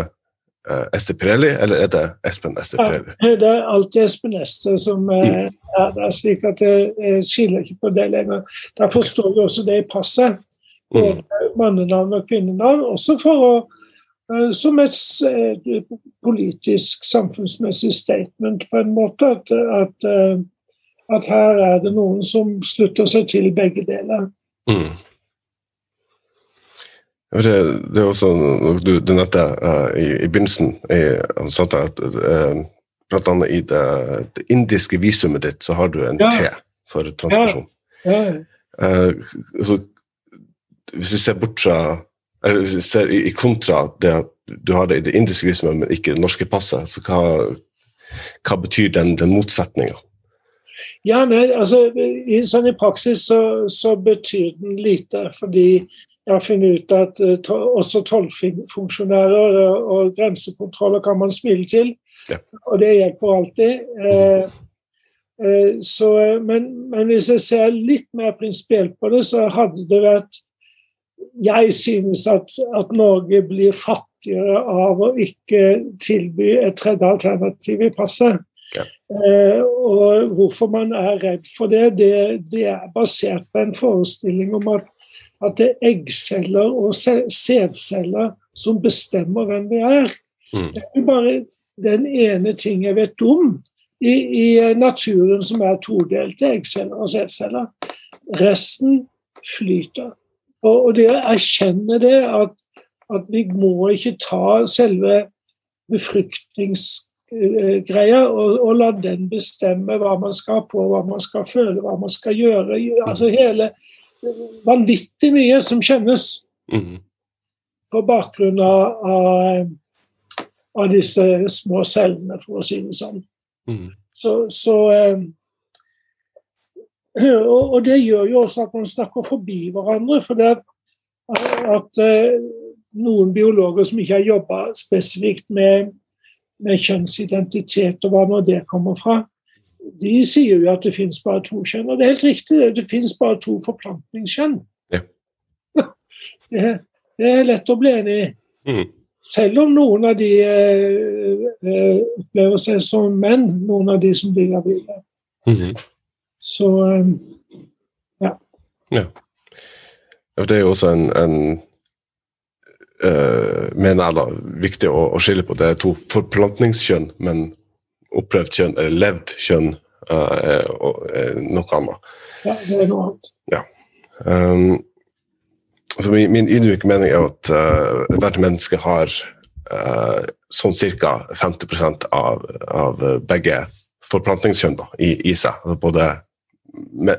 uh, Ester Pirelli, eller er det Espen Ester Pirelli? Ja, det er alltid Espen Ester som uh, er der, slik at jeg, jeg skiller ikke på det lenger. Derfor står jo også det i passet. Både mm. mannenavn og kvinnenavn. Også for å uh, som et politisk, samfunnsmessig statement, på en måte. At, at, at her er det noen som slutter seg til begge deler. Mm. Det, det er også du, du nevnte uh, i, i, begynnelsen i, at uh, blant annet i det, det, indiske visumet ditt så har du en ja. T for transperson. Ja. Ja. Uh, altså, hvis vi ser bort fra eller hvis vi ser i, i, kontra det at du har det i det indiske visumet, men ikke det norske passet, så hva, hva betyr den, den motsetninga? Ja, nei, altså i, sånn i praksis så, så betyr den lite, fordi jeg har funnet ut at uh, også tollfunksjonærer og grensekontroller kan man smile til. Ja. Og det hjelper alltid. Uh, uh, så, men, men, hvis jeg ser litt mer prinsipielt på det, så hadde det vært Jeg synes at, at, Norge blir fattigere av å ikke tilby et tredje alternativ i passet. Ja. og hvorfor man er redd for det, det, det er basert på en forestilling om at at det er eggceller og sædceller som bestemmer hvem vi er. Mm. Det er jo bare den ene ting jeg vet om i, i naturen som er todelte eggceller og sædceller. Resten flyter. Og, og, det å erkjenne det, at, at, vi må ikke ta selve befruktningsgreia og, og, la den bestemme hva man skal på, hva man skal føle, hva man skal gjøre. Altså hele vanvittig mye som kjennes mm. på bakgrunn av, av, av, disse små cellene, for å si det sånn. Mm. Så, så eh, og, og, det gjør jo også at man snakker forbi hverandre. For det at, at eh, noen biologer som ikke har jobba spesifikt med, med kjønnsidentitet og hva nå det kommer fra, de sier jo at det finnes bare to kjønn. Og det er helt riktig, det, finnes bare to forplantningskjønn. Ja. Det, Det er lett å bli enig i. Mm. Selv om noen av de eh, eh, opplever seg som menn, noen av de som blir gravide. Mhm. Så ja. Ja. Ja, Det er jo også en, en uh, mener jeg da, viktig å, å skille på. Det er to forplantningskjønn, men opplevd kjønn, eller levd kjønn, uh, er, er noe annet. ja, det er noe annet. Ja. Um, altså min, min ydmyke mening er at uh, hvert menneske har uh, sånn ca. 50% av, av begge forplantningskjønn da, i, i seg. Altså både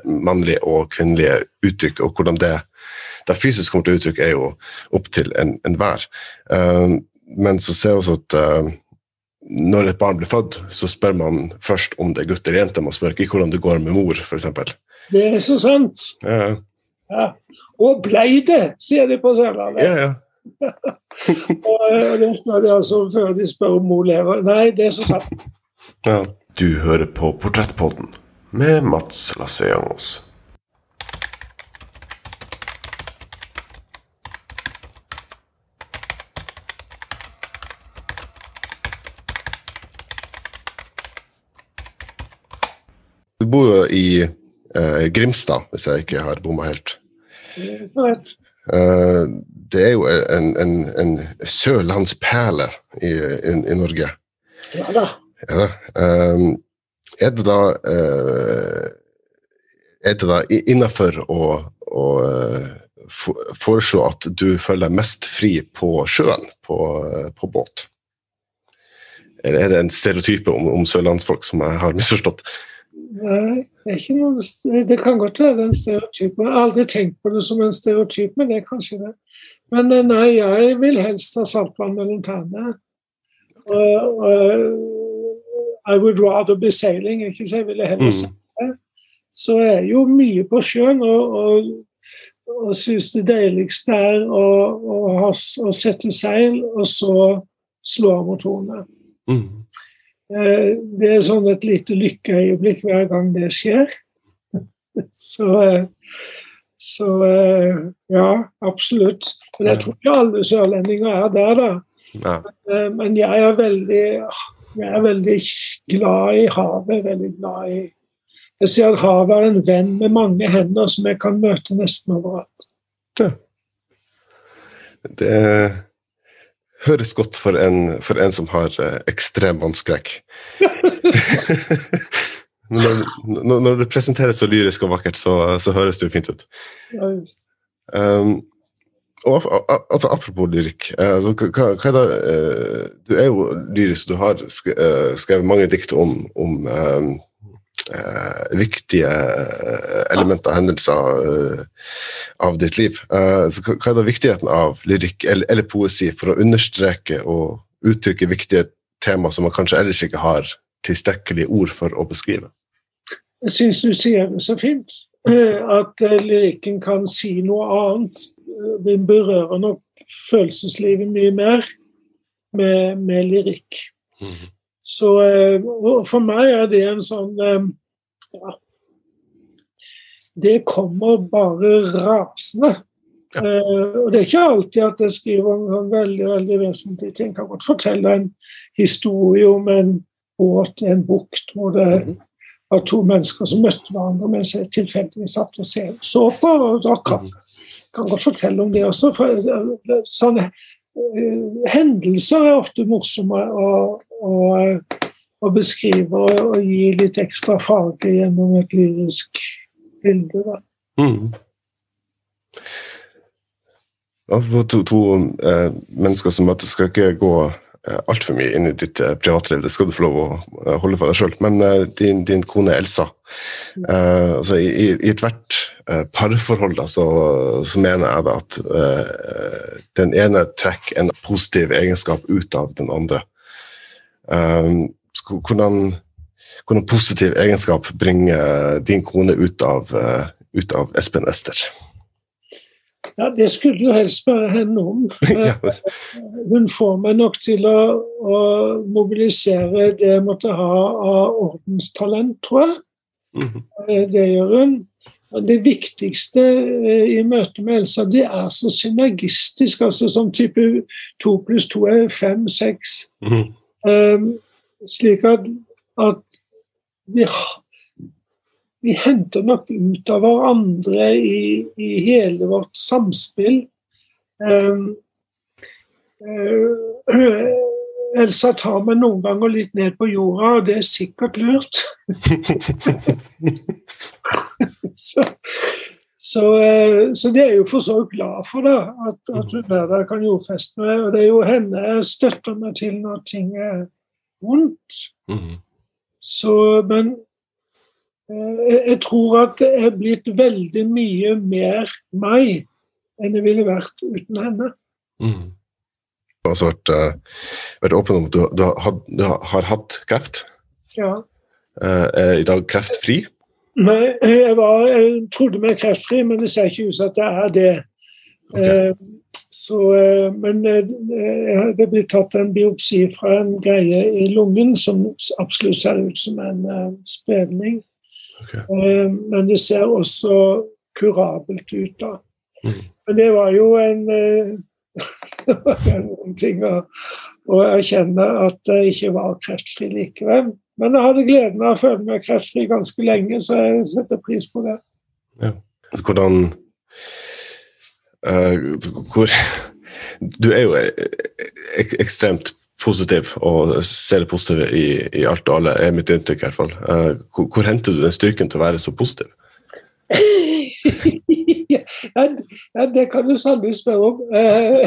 mannlige og kvinnelige uttrykk, og hvordan det, det fysisk kommer til uttrykk, er jo opp til en- enhver. Um, men så ser vi også at uh, når et barn blir født, så spør man først om det er gutt eller jente. Man spør ikke hvordan det går med mor, f.eks. Det er så sant. Ja, Ja. Og blei det, sier de på Sørlandet. ja, ja. Eh, og det spør de altså før de spør om mor lever. Nei, det er så sant. Ja. Du hører på Portrettpodden med Mats Lasseangos. Du bor jo i eh, Grimstad, hvis jeg ikke har bomma helt. Det. Eh, det er jo en, en, en sørlandsperle i, i, i Norge. Ja da. Ja, eh, er det da eh, Er det da innafor å, å eh, foreslå at du føler deg mest fri på sjøen, på, på båt? Eller er det en stereotype om, om sørlandsfolk som jeg har misforstått? Nei, det er ikke noe Det kan godt være en stereotyp. Jeg har aldri tenkt på det som en stereotyp, men det er kanskje det. Men eh, nei, jeg vil helst ha saltvann mellom tærne. Og, og, I would rather be sailing, ikke så jeg ville heller Mm. seile. Så jeg er jo mye på sjøen og, og, og syns det deiligste er å, å, ha, å sette seil, og så slå av motorene. Mm. Det er sånn et lite lykkeøyeblikk hver gang det skjer. Så, eh, så eh, ja, absolutt. Men jeg tror ikke alle sørlendinger er der, da. Ja. Eh, Men jeg er veldig, jeg er veldig glad i havet. Veldig glad i Jeg ser at havet er en venn med mange hender som jeg kan møte nesten overalt. Det høres godt for en, for en som har eh, ekstrem vannskrekk. når, når, det presenteres så lyrisk og vakkert, så, så høres det jo fint ut. Ja, just. Um, og altså, apropos lyrikk, eh, altså, hva, hva er det, uh, du er jo lyrisk, du har eh, skrevet mange dikt om, om eh, uh, viktige elementer og hendelser uh, av ditt liv. Så hva, hva er da viktigheten av lyrikk eller, eller poesi for å understreke og uttrykke viktige tema som man kanskje ellers ikke har tilstrekkelige ord for å beskrive? Jeg syns du sier det så fint. At lyrikken kan si noe annet. Eh, Den berører nok følelseslivet mye mer med, med lyrikk. Så eh, for meg er det en sånn eh, ja, Det kommer bare rasende. Eh, og det er ikke alltid at jeg skriver om sånn veldig veldig vesentlige ting. Jeg kan godt fortelle en historie om en båt i en bukt hvor det var to mennesker som møtte hverandre mens jeg tilfeldigvis satt og så på og drakk kaffe. Kan godt fortelle om det også. For eh, sånne eh, hendelser er ofte morsomme å, å, å beskrive og, og gi litt ekstra farge gjennom et lyrisk bilde. Da. Mm. To, to eh, mennesker som møtes, skal ikke gå altfor mye inn i ditt eh, privatliv. Det skal du få lov å eh, holde for deg sjøl. Men eh, din, din kone Elsa uh, altså, I i, i ethvert eh, parforhold da, så, så mener jeg da at uh, den ene trekker en positiv egenskap ut av den andre. Eh, hvordan, hvordan positiv egenskap bringer din kone ut av, eh, ut av Espen Ester? Ja, det skulle du helst spørre henne om. Hun får meg nok til å, å mobilisere det jeg måtte ha av ordenstalent, tror jeg. Eh, Det gjør hun. Det viktigste eh, i møte med Elsa, det er så synergistisk. altså Som type to pluss to er fem, seks. Mhm. Um, slik at, at vi, ha- vi henter nok ut av hverandre i, i hele vårt samspill. Um, eh, Elsa tar meg noen ganger litt ned på jorda, og det er sikkert lurt. så, så, eh, så det er jeg jo for så vidt glad for, da, at, at hun er der kan jordfeste meg. Og det er jo henne jeg støtter meg til når ting er vondt. Mhm. Så, men jeg, jeg tror at det er blitt veldig mye mer meg enn det ville vært uten henne. Mm. Du har vært, eh, vært åpen om at du, du, har, du har hatt kreft. Ja. Eh, er i dag kreftfri. Nei, jeg, var, jeg trodde meg kreftfri, men det ser ikke ut som at jeg er det. Eh, så, eh, men eh, det blir tatt en biopsi fra en greie i lungen som absolutt ser ut som en eh, spredning. Eh, men det ser også kurabelt ut, da. Men det var jo en eh, det var noen ting å, å erkjenne at jeg ikke var kreftfri likevel. Men jeg hadde gleden av å føle meg kreftfri ganske lenge, så jeg setter pris på det. Hvordan uh, hvor, Du er jo ek, ekstremt positiv og ser det positive i, i alt og alle, er mitt inntrykk i hvert fall. Eh, hvor, hvor henter du den styrken til å være så positiv? ja, ja, det kan du sannelig spørre om. Eh,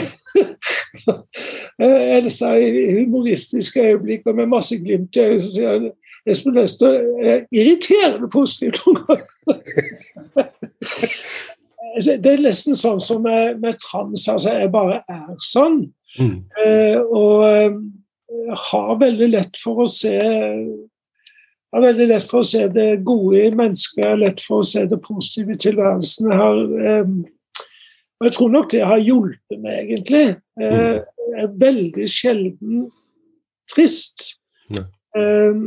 eh, Elsa i humoristiske øyeblikk og med masse glimt i øyet sier han Espen Lester er irriterende positivt noen ganger. Altså, det er nesten sånn som med, med trans. altså Jeg bare er sånn. Eh, og eh, har veldig lett for å se har veldig lett for å se det gode i mennesket, jeg har lett for å se det positive i tilværelsen. Jeg, har, eh, og jeg tror nok det har hjulpet meg, egentlig. Eh, jeg er veldig sjelden trist. Eh,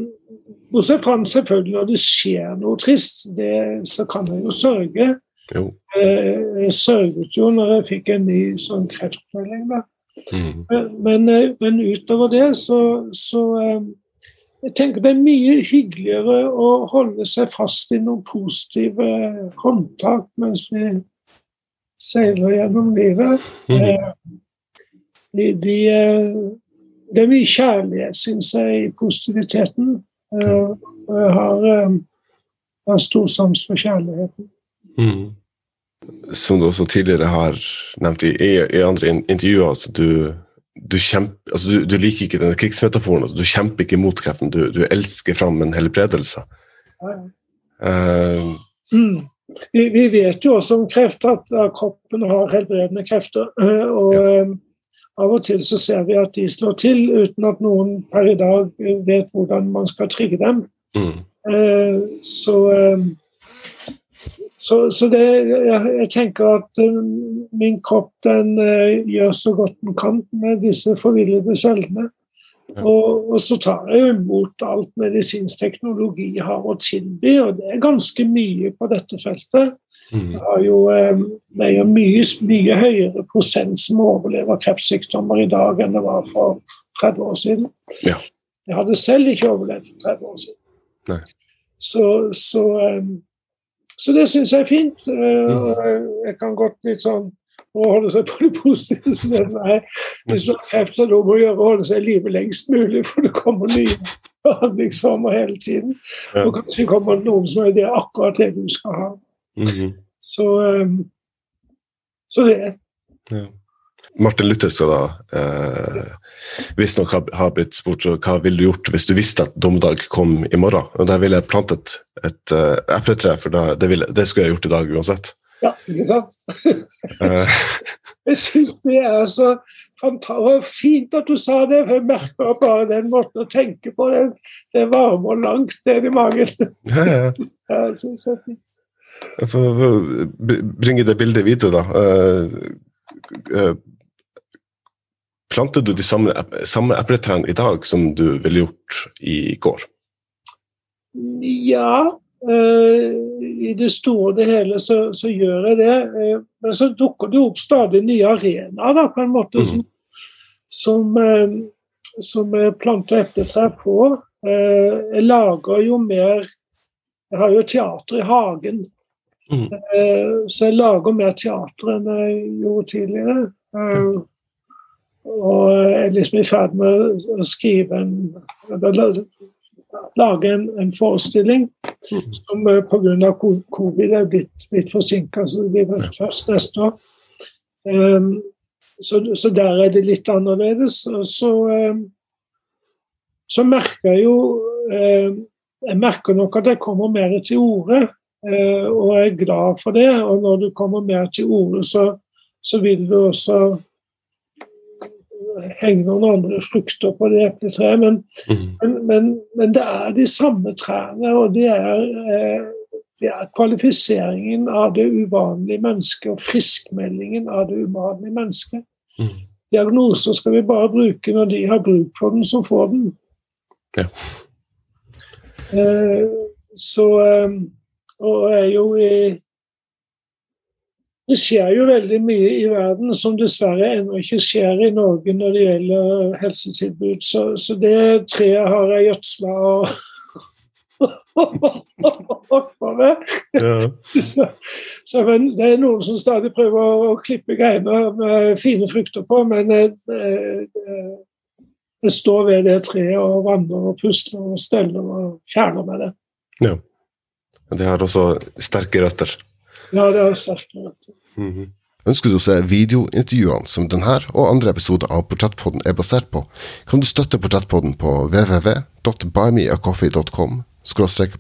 bortsett fra selvfølgelig når det skjer noe trist, det, så kan jeg jo sørge. Jo. Eh, jeg sørget jo når jeg fikk en ny sånn kreftmelding. da. Men, men, eh, men utover det så, så eh, jeg tenker Det er mye hyggeligere å holde seg fast i noen positive håndtak mens vi seiler gjennom livet. Mm. De, de, eh, det er mye kjærlighet, syns jeg, i positiviteten. Eh, Og jeg har, eh, jeg har stor sans for kjærligheten. Som du også tidligere har nevnt i, i, andre intervjuer, altså du, du, kjemper, altså du, du liker ikke denne krigsmetaforen. Altså du kjemper ikke mot kreften, du, du elsker fram en helbredelse. Eh, Mm. Vi, vi vet jo også om kreft at kroppen har helbredende krefter. eh, Og ja. av og til så ser vi at de slår til uten at noen per i dag eh, vet hvordan man skal trigge dem. Eh, Så, eh, så, så det, jeg, jeg tenker at eh, min kropp den uh, gjør så godt den kan med disse forvillede cellene. Og, og så tar jeg imot alt medisinsk teknologi har å tilby, og det er ganske mye på dette feltet. Det har jo um, det er jo mye, mye høyere prosent som overlever kreftsykdommer i dag enn det var for 30 år siden. Ja. Jeg hadde selv ikke overlevd for 30 år siden. Nei. Så, så, eh, så det syns jeg er fint. Eh, Jeg kan godt litt sånn å holde seg på det positive. Så det, nei, hvis du har kreft, så da må du gjøre å holde seg i live lengst mulig, for det kommer nye behandlingsformer hele tiden. Og kanskje kommer det noen som er det akkurat det du skal ha. mhm. Så, eh, så det. Ja. Martin Luther skal da eh, visstnok ha, ha blitt spurt hva ville du gjort hvis du visste at dommedag kom i morgen. Og Der ville jeg plantet et eh, epletre, for da, det, ville, det skulle jeg gjort i dag uansett. Ja, ikke sant? Eh, Jeg syns det er så fantastisk fint at du sa det, for jeg merker bare den måten å tenke på. Det, det varmer langt ned i magen. ja, ja. Ja, jeg synes det er fint. For, å bringe det bildet videre, da. eh, planter du de samme, samme epletrærne i dag som du ville gjort i går? Ja, Eh, I det store og det hele så, så gjør jeg det. Eh, men så dukker det opp stadig nye arenaer, da, på en måte, som, som, eh, som jeg planter epletrær på. Eh, Jeg lager jo mer Jeg har jo teater i hagen. Eh, Så jeg lager mer teater enn jeg gjorde tidligere. Eh, Og jeg er liksom i ferd med å skrive en Lage en, en forestilling som eh, pga. covid er blitt litt forsinka, så det blir vel først neste år. Så, så der er det litt annerledes. Og så, så merker jeg jo Jeg merker nok at jeg kommer mer til orde, og er glad for det. Og når du kommer mer til orde, så, så vil du også henge noen andre frukter på det epletreet. Men, men, men, men det er de samme trærne, og det er, eh, det er kvalifiseringen av det uvanlige mennesket og friskmeldingen av det uvanlige mennesket. Diagnoser skal vi bare bruke når de har bruk for den, som får den. Ja. Eh, så eh, Og er jo i Det skjer jo veldig mye i verden som dessverre ennå ikke skjer i Norge når det gjelder helsetilbud. Så, så det treet har jeg gjødsla og oppover. så, så men det er noen som stadig prøver å, å klippe greiner med fine frukter på, men jeg, jeg, jeg står ved det treet og vanner og pusler og steller og kjerner med det. Ja. Det har også sterke røtter. Ja, det er -hmm. Ønsker du å se videointervjuene som denne og andre episoder av Portrettpodden er basert på, kan du støtte Portrettpodden på www.buymeacoffee.com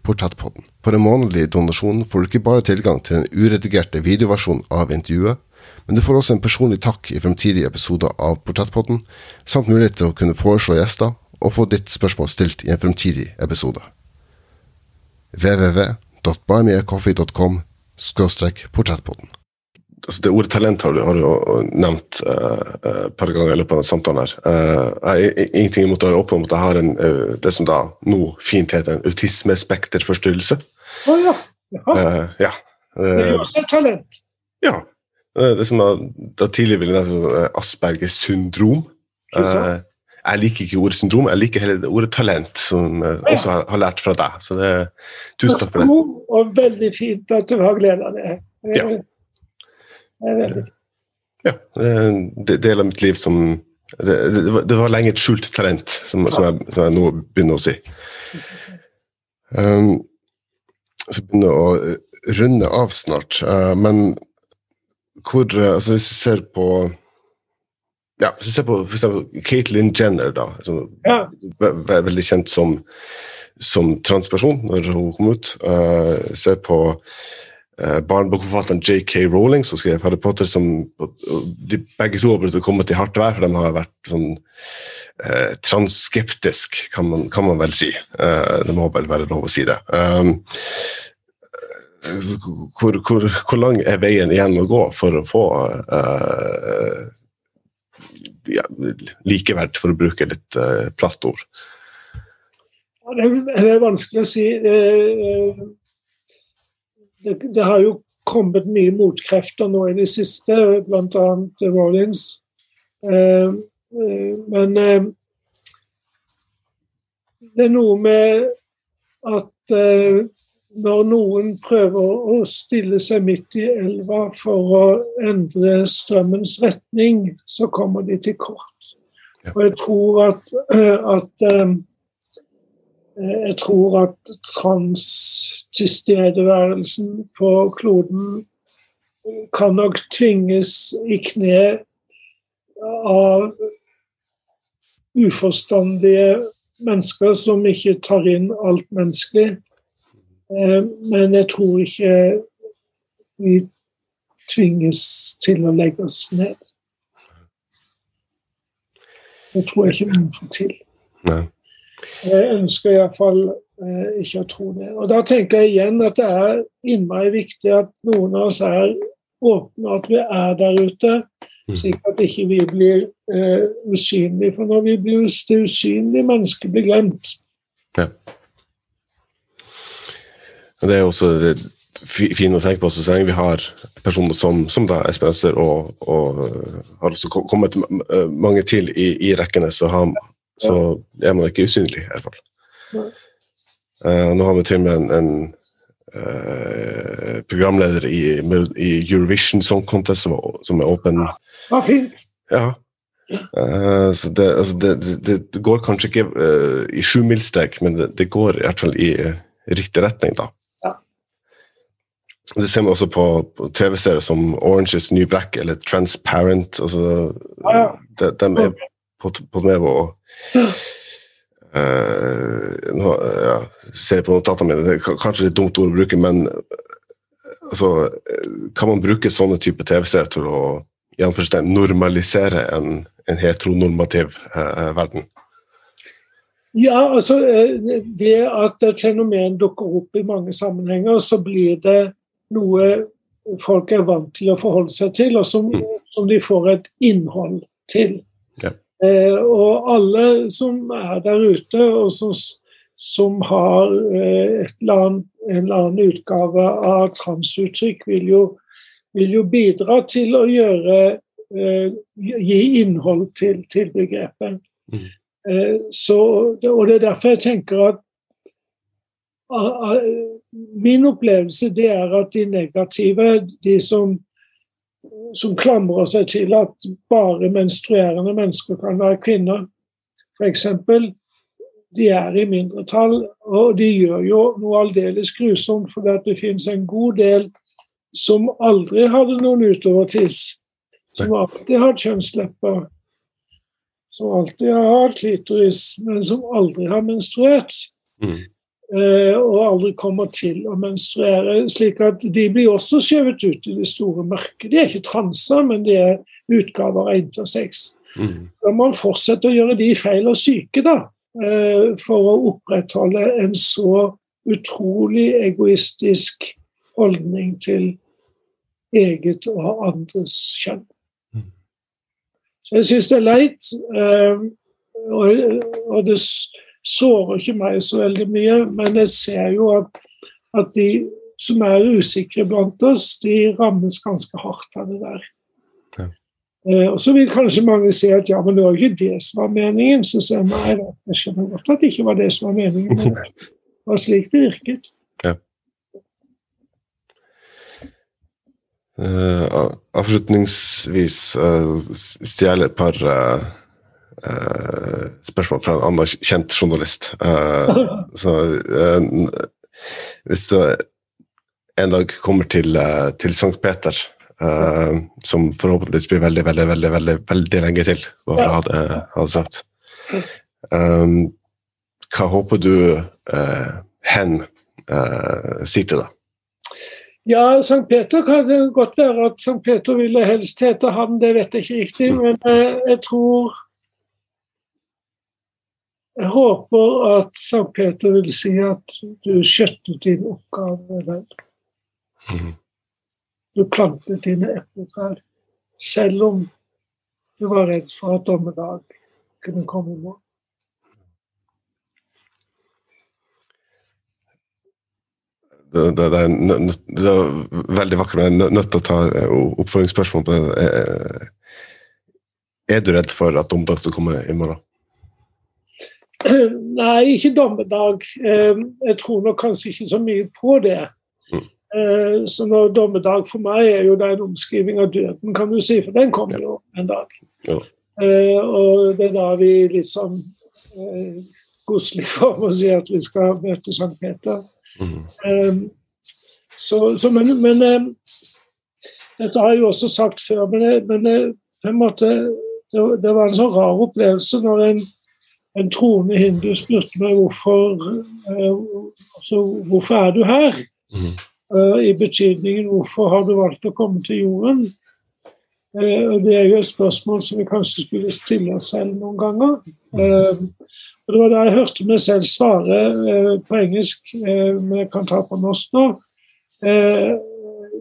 portrettpodden. For en månedlig donasjon får du ikke bare tilgang til den uredigerte videoversjonen av intervjuet, men du får også en personlig takk i fremtidige episoder av Portrettpodden, samt mulighet til å kunne foreslå gjester og få ditt spørsmål stilt i en fremtidig episode. www.buymeacoffee.com portrettpodden. Altså det ordet talent har du, har du nevnt eh, uh, et par ganger i løpet av denne samtalen. her. Uh, jeg har ingenting imot å åpne om at jeg har en, uh, det som da nå fint heter en autismespekterforstyrrelse. Å ja. Jaha. Eh, ja. Det er jo Eh, også et talent. ja. Eh, Det som da, da tidligere ville nevnt som eh, Aspergers syndrom. Uh? Eh, jeg liker ikke ordet syndrom, jeg liker heller det ordet talent, som jeg Ja. også har, har lært fra deg. Så det, tusen takk for det. God og veldig fint at du har glede av det. Det er- det er veldig. Ja, det er del av mitt liv som Det, det, det var- det var lenge et skjult talent, som, som, jeg, som jeg nå begynner å si. Um, så begynner jeg å eh, runde av snart, uh, men hvor eh, altså Hvis vi ser på ja, hvis du ser på eksempel Caitlyn Jenner, da, som Ja. ve- veldig kjent som, som transperson når hun kom ut. Uh, se på uh, barnebokforfatteren J.K. Rowling, som skrev Harry Potter, som de begge to har kommet i hardt vær, for de har vært sånn uh, transskeptisk, kan man, kan man vel si. Uh, det må vel være lov å si det. Um, hvor, hvor, hvor lang er veien igjen å gå for å få uh, ja, likeverd, for å bruke litt uh, platt ord? Det er, vanskelig å si. Eh, Det, det har jo kommet mye motkrefter nå i det siste, bl.a. Rollins. Eh, eh, Men eh, det er noe med at eh, når noen prøver å stille seg midt i elva for å endre strømmens retning, så kommer de til kort. Og jeg tror at, at eh, jeg tror at transtilstedeværelsen på kloden kan nok tvinges i kne av uforstandige mennesker som ikke tar inn alt menneskelig. Eh, Men jeg tror ikke vi tvinges til å legge oss ned. Det tror jeg ikke vi får til. Nei. Jeg ønsker iallfall eh, ikke å tro det. Og Da tenker jeg igjen at det er innmari viktig at noen av oss er åpne, at vi er der ute, slik at ikke vi blir eh, usynlige. For når vi blir det usynlige mennesket blir glemt. Det er også fint å tenke på så lenge vi har personer som, som da Espen Øster og, og øh, har også kommet øh, mange til i, i rekkene, så, har, så er man ikke usynlig, i hvert fall. Uh, nå har vi til og med en, en uh, programleder i, i Eurovision Song Contest som, som er åpen. Ja, fint. Ja. Uh, så det, altså det, det, det går kanskje ikke i sjumilssteg, men det, går i hvert fall i riktig retning, da. Og Det ser man også på, på TV-serier som Orange is New Black eller Transparent. Altså, Ja, ja. de, de er på, på med å Uh, nå, ja, ser jeg på notatene mine, det er kanskje litt dumt ord å bruke, men eh, altså, eh, kan man bruke sånne type TV-serier til å normalisere en, en heteronormativ uh, verden? Ja, altså Ved at et fenomen dukker opp i mange sammenhenger, så blir det noe folk er vant til å forholde seg til, og som, som de får et innhold til. Ja. Eh, og alle som er der ute, og som, som har eh, annet, en eller annen utgave av transuttrykk, vil jo, vil jo bidra til å gjøre eh, Gi innhold til, til begrepet. Eh, så, og det er derfor jeg tenker at a- a- Min opplevelse det er at de negative, de som, som klamrer seg til at bare menstruerende mennesker kan være kvinner, f.eks., de er i mindretall, og de gjør jo noe aldeles grusomt, for det finnes en god del som aldri hadde noen utovertiss, som alltid har kjønnslepper, som alltid har hatt klitoris, men som aldri har menstruert. eh, og aldri kommer til å menstruere. slik at de blir også skjøvet ut i det store mørket. De er ikke transer, men de er utgaver av intersex. Da må man fortsette å gjøre de feil og syke, da, eh, for å opprettholde en så utrolig egoistisk holdning til eget og andres kjønn. Så jeg syns det er leit, eh, og, og det sårer ikke meg så veldig mye, men jeg ser jo at, at de som er usikre blant oss, de rammes ganske hardt av det der. Eh, og så vil kanskje mange si at ja, men det var ikke det som var meningen. Så sier jeg nei, da, jeg skjønner godt at det ikke var det som var meningen. Men det var slik det virket. Ja. Uh, av- avslutningsvis uh, stjeler et par eh, eh, spørsmål fra en annen kjent journalist. Eh, så eh, hvis du en dag kommer til, til Sankt Peter, eh, som forhåpentligvis blir veldig, veldig, veldig, veldig, veldig lenge til, hva jeg hadde, ha det, ha det sagt um, Hva håper du eh, hen eh, sier til deg? Ja, Sankt Peter kan det godt være at Sankt Peter ville helst hete han, det vet jeg ikke riktig, men eh, jeg tror Jeg håper at Sankt Peter vil si at du skjøttet din oppgave vel. Du plantet dine epletrær, selv om du var redd for at dommedag kunne komme i morgen. det, det, det, er, nø- nø- det er veldig vakkert, men jeg er nø- nødt til å ta eh, oppfølgingsspørsmål på det. Eh, Er du redd for at dommedag skal komme i morgen? Nei, ikke dommedag. Eh, Jeg tror nok kanskje ikke så mye på det. Eh, Så når dommedag for meg er jo det en omskriving av døden, kan du si, for den kommer jo en dag. Ja. Eh, Og det er da vi liksom sånn eh, form å si at vi skal møte Sankt Peter. Eh, Så, så men, men eh, dette har jeg jo også sagt før, men, men jeg- på en måte det, det var en sånn rar opplevelse når en, en troende hindu spurte meg hvorfor, eh, altså, hvorfor er du her? Eh, I betydningen hvorfor har du valgt å komme til jorden? Eh, og Det er jo et spørsmål som vi kanskje skulle stille oss selv noen ganger. Eh, og Det var da jeg hørte meg selv svare på engelsk, men jeg kan ta på norsk nå.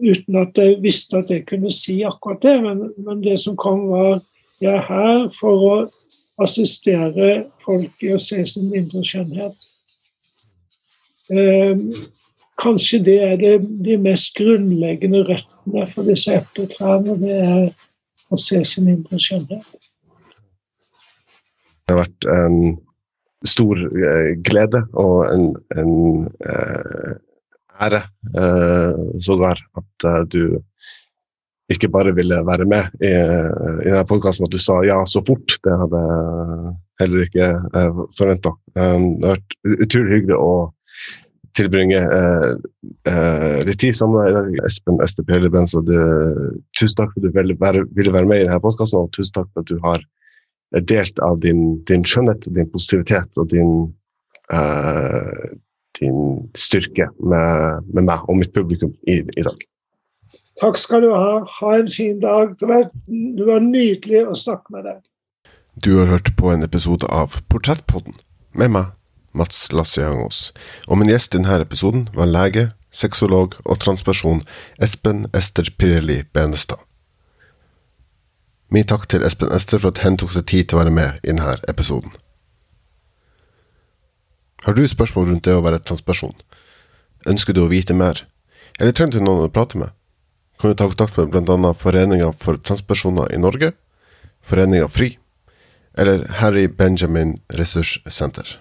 Uten at jeg visste at jeg kunne si akkurat det. Men, men det som kom, var jeg er her for å assistere folk i å se sin indre skjønnhet. Eh, kanskje det er det, de mest grunnleggende røttene for disse epletrærne. Det er å se sin indre skjønnhet. Det har vært en stor eh, glede og en, en eh, ære, eh, sågar, at du ikke bare ville være med i, i denne podkasten, at du sa ja så fort. Det hadde jeg heller ikke eh, forventa. Um, det har vært utrolig hyggelig å tilbringe eh, eh, litt tid sammen med deg, Espen Estep Pelle Tusen takk for at du ville være, ville være med i denne podkasten, og tusen takk for at du har delt av din, din skjønnhet, din positivitet og din, uh, din styrke med, med, meg og mitt publikum i, i dag. Takk skal du ha. Ha en fin dag. Det var, var nydelig å snakke med deg. Du har hørt på en episode av Portrettpodden med meg, Mats Lassiangos. Og min gjest i denne episoden var lege, sexolog og transperson Espen Ester Pirelli Benestad. Min takk til Espen Ester for at hen tok seg tid til å være med i denne episoden. Har du spørsmål rundt det å være transperson? Ønsker du å vite mer? Eller trenger du noen å prate med? Kan du ta kontakt med bl.a. Foreninga for transpersoner i Norge, Foreninga FRI eller Harry Benjamin Ressurssenter.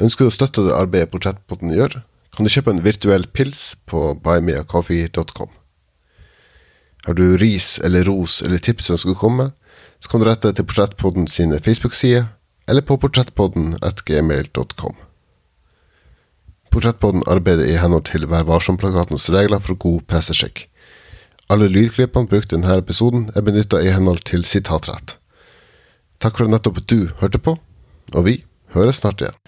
Ønsker du å støtte det arbeidet Portrettpotten gjør, kan du kjøpe en virtuell pils på buymeacoffee.com. Har du ris eller ros eller tips ønsker å komme så kan du rette til Portrettpodden sine Facebook-sider eller på portrettpodden.gmail.com. Portrettpodden arbeider i henhold til Vær varsom-plakatens regler for god PC-sjekk. Alle lydklippene brukt i denne episoden er benytta i henhold til sitatrett. Takk for at nettopp du hørte på, og vi høres snart igjen.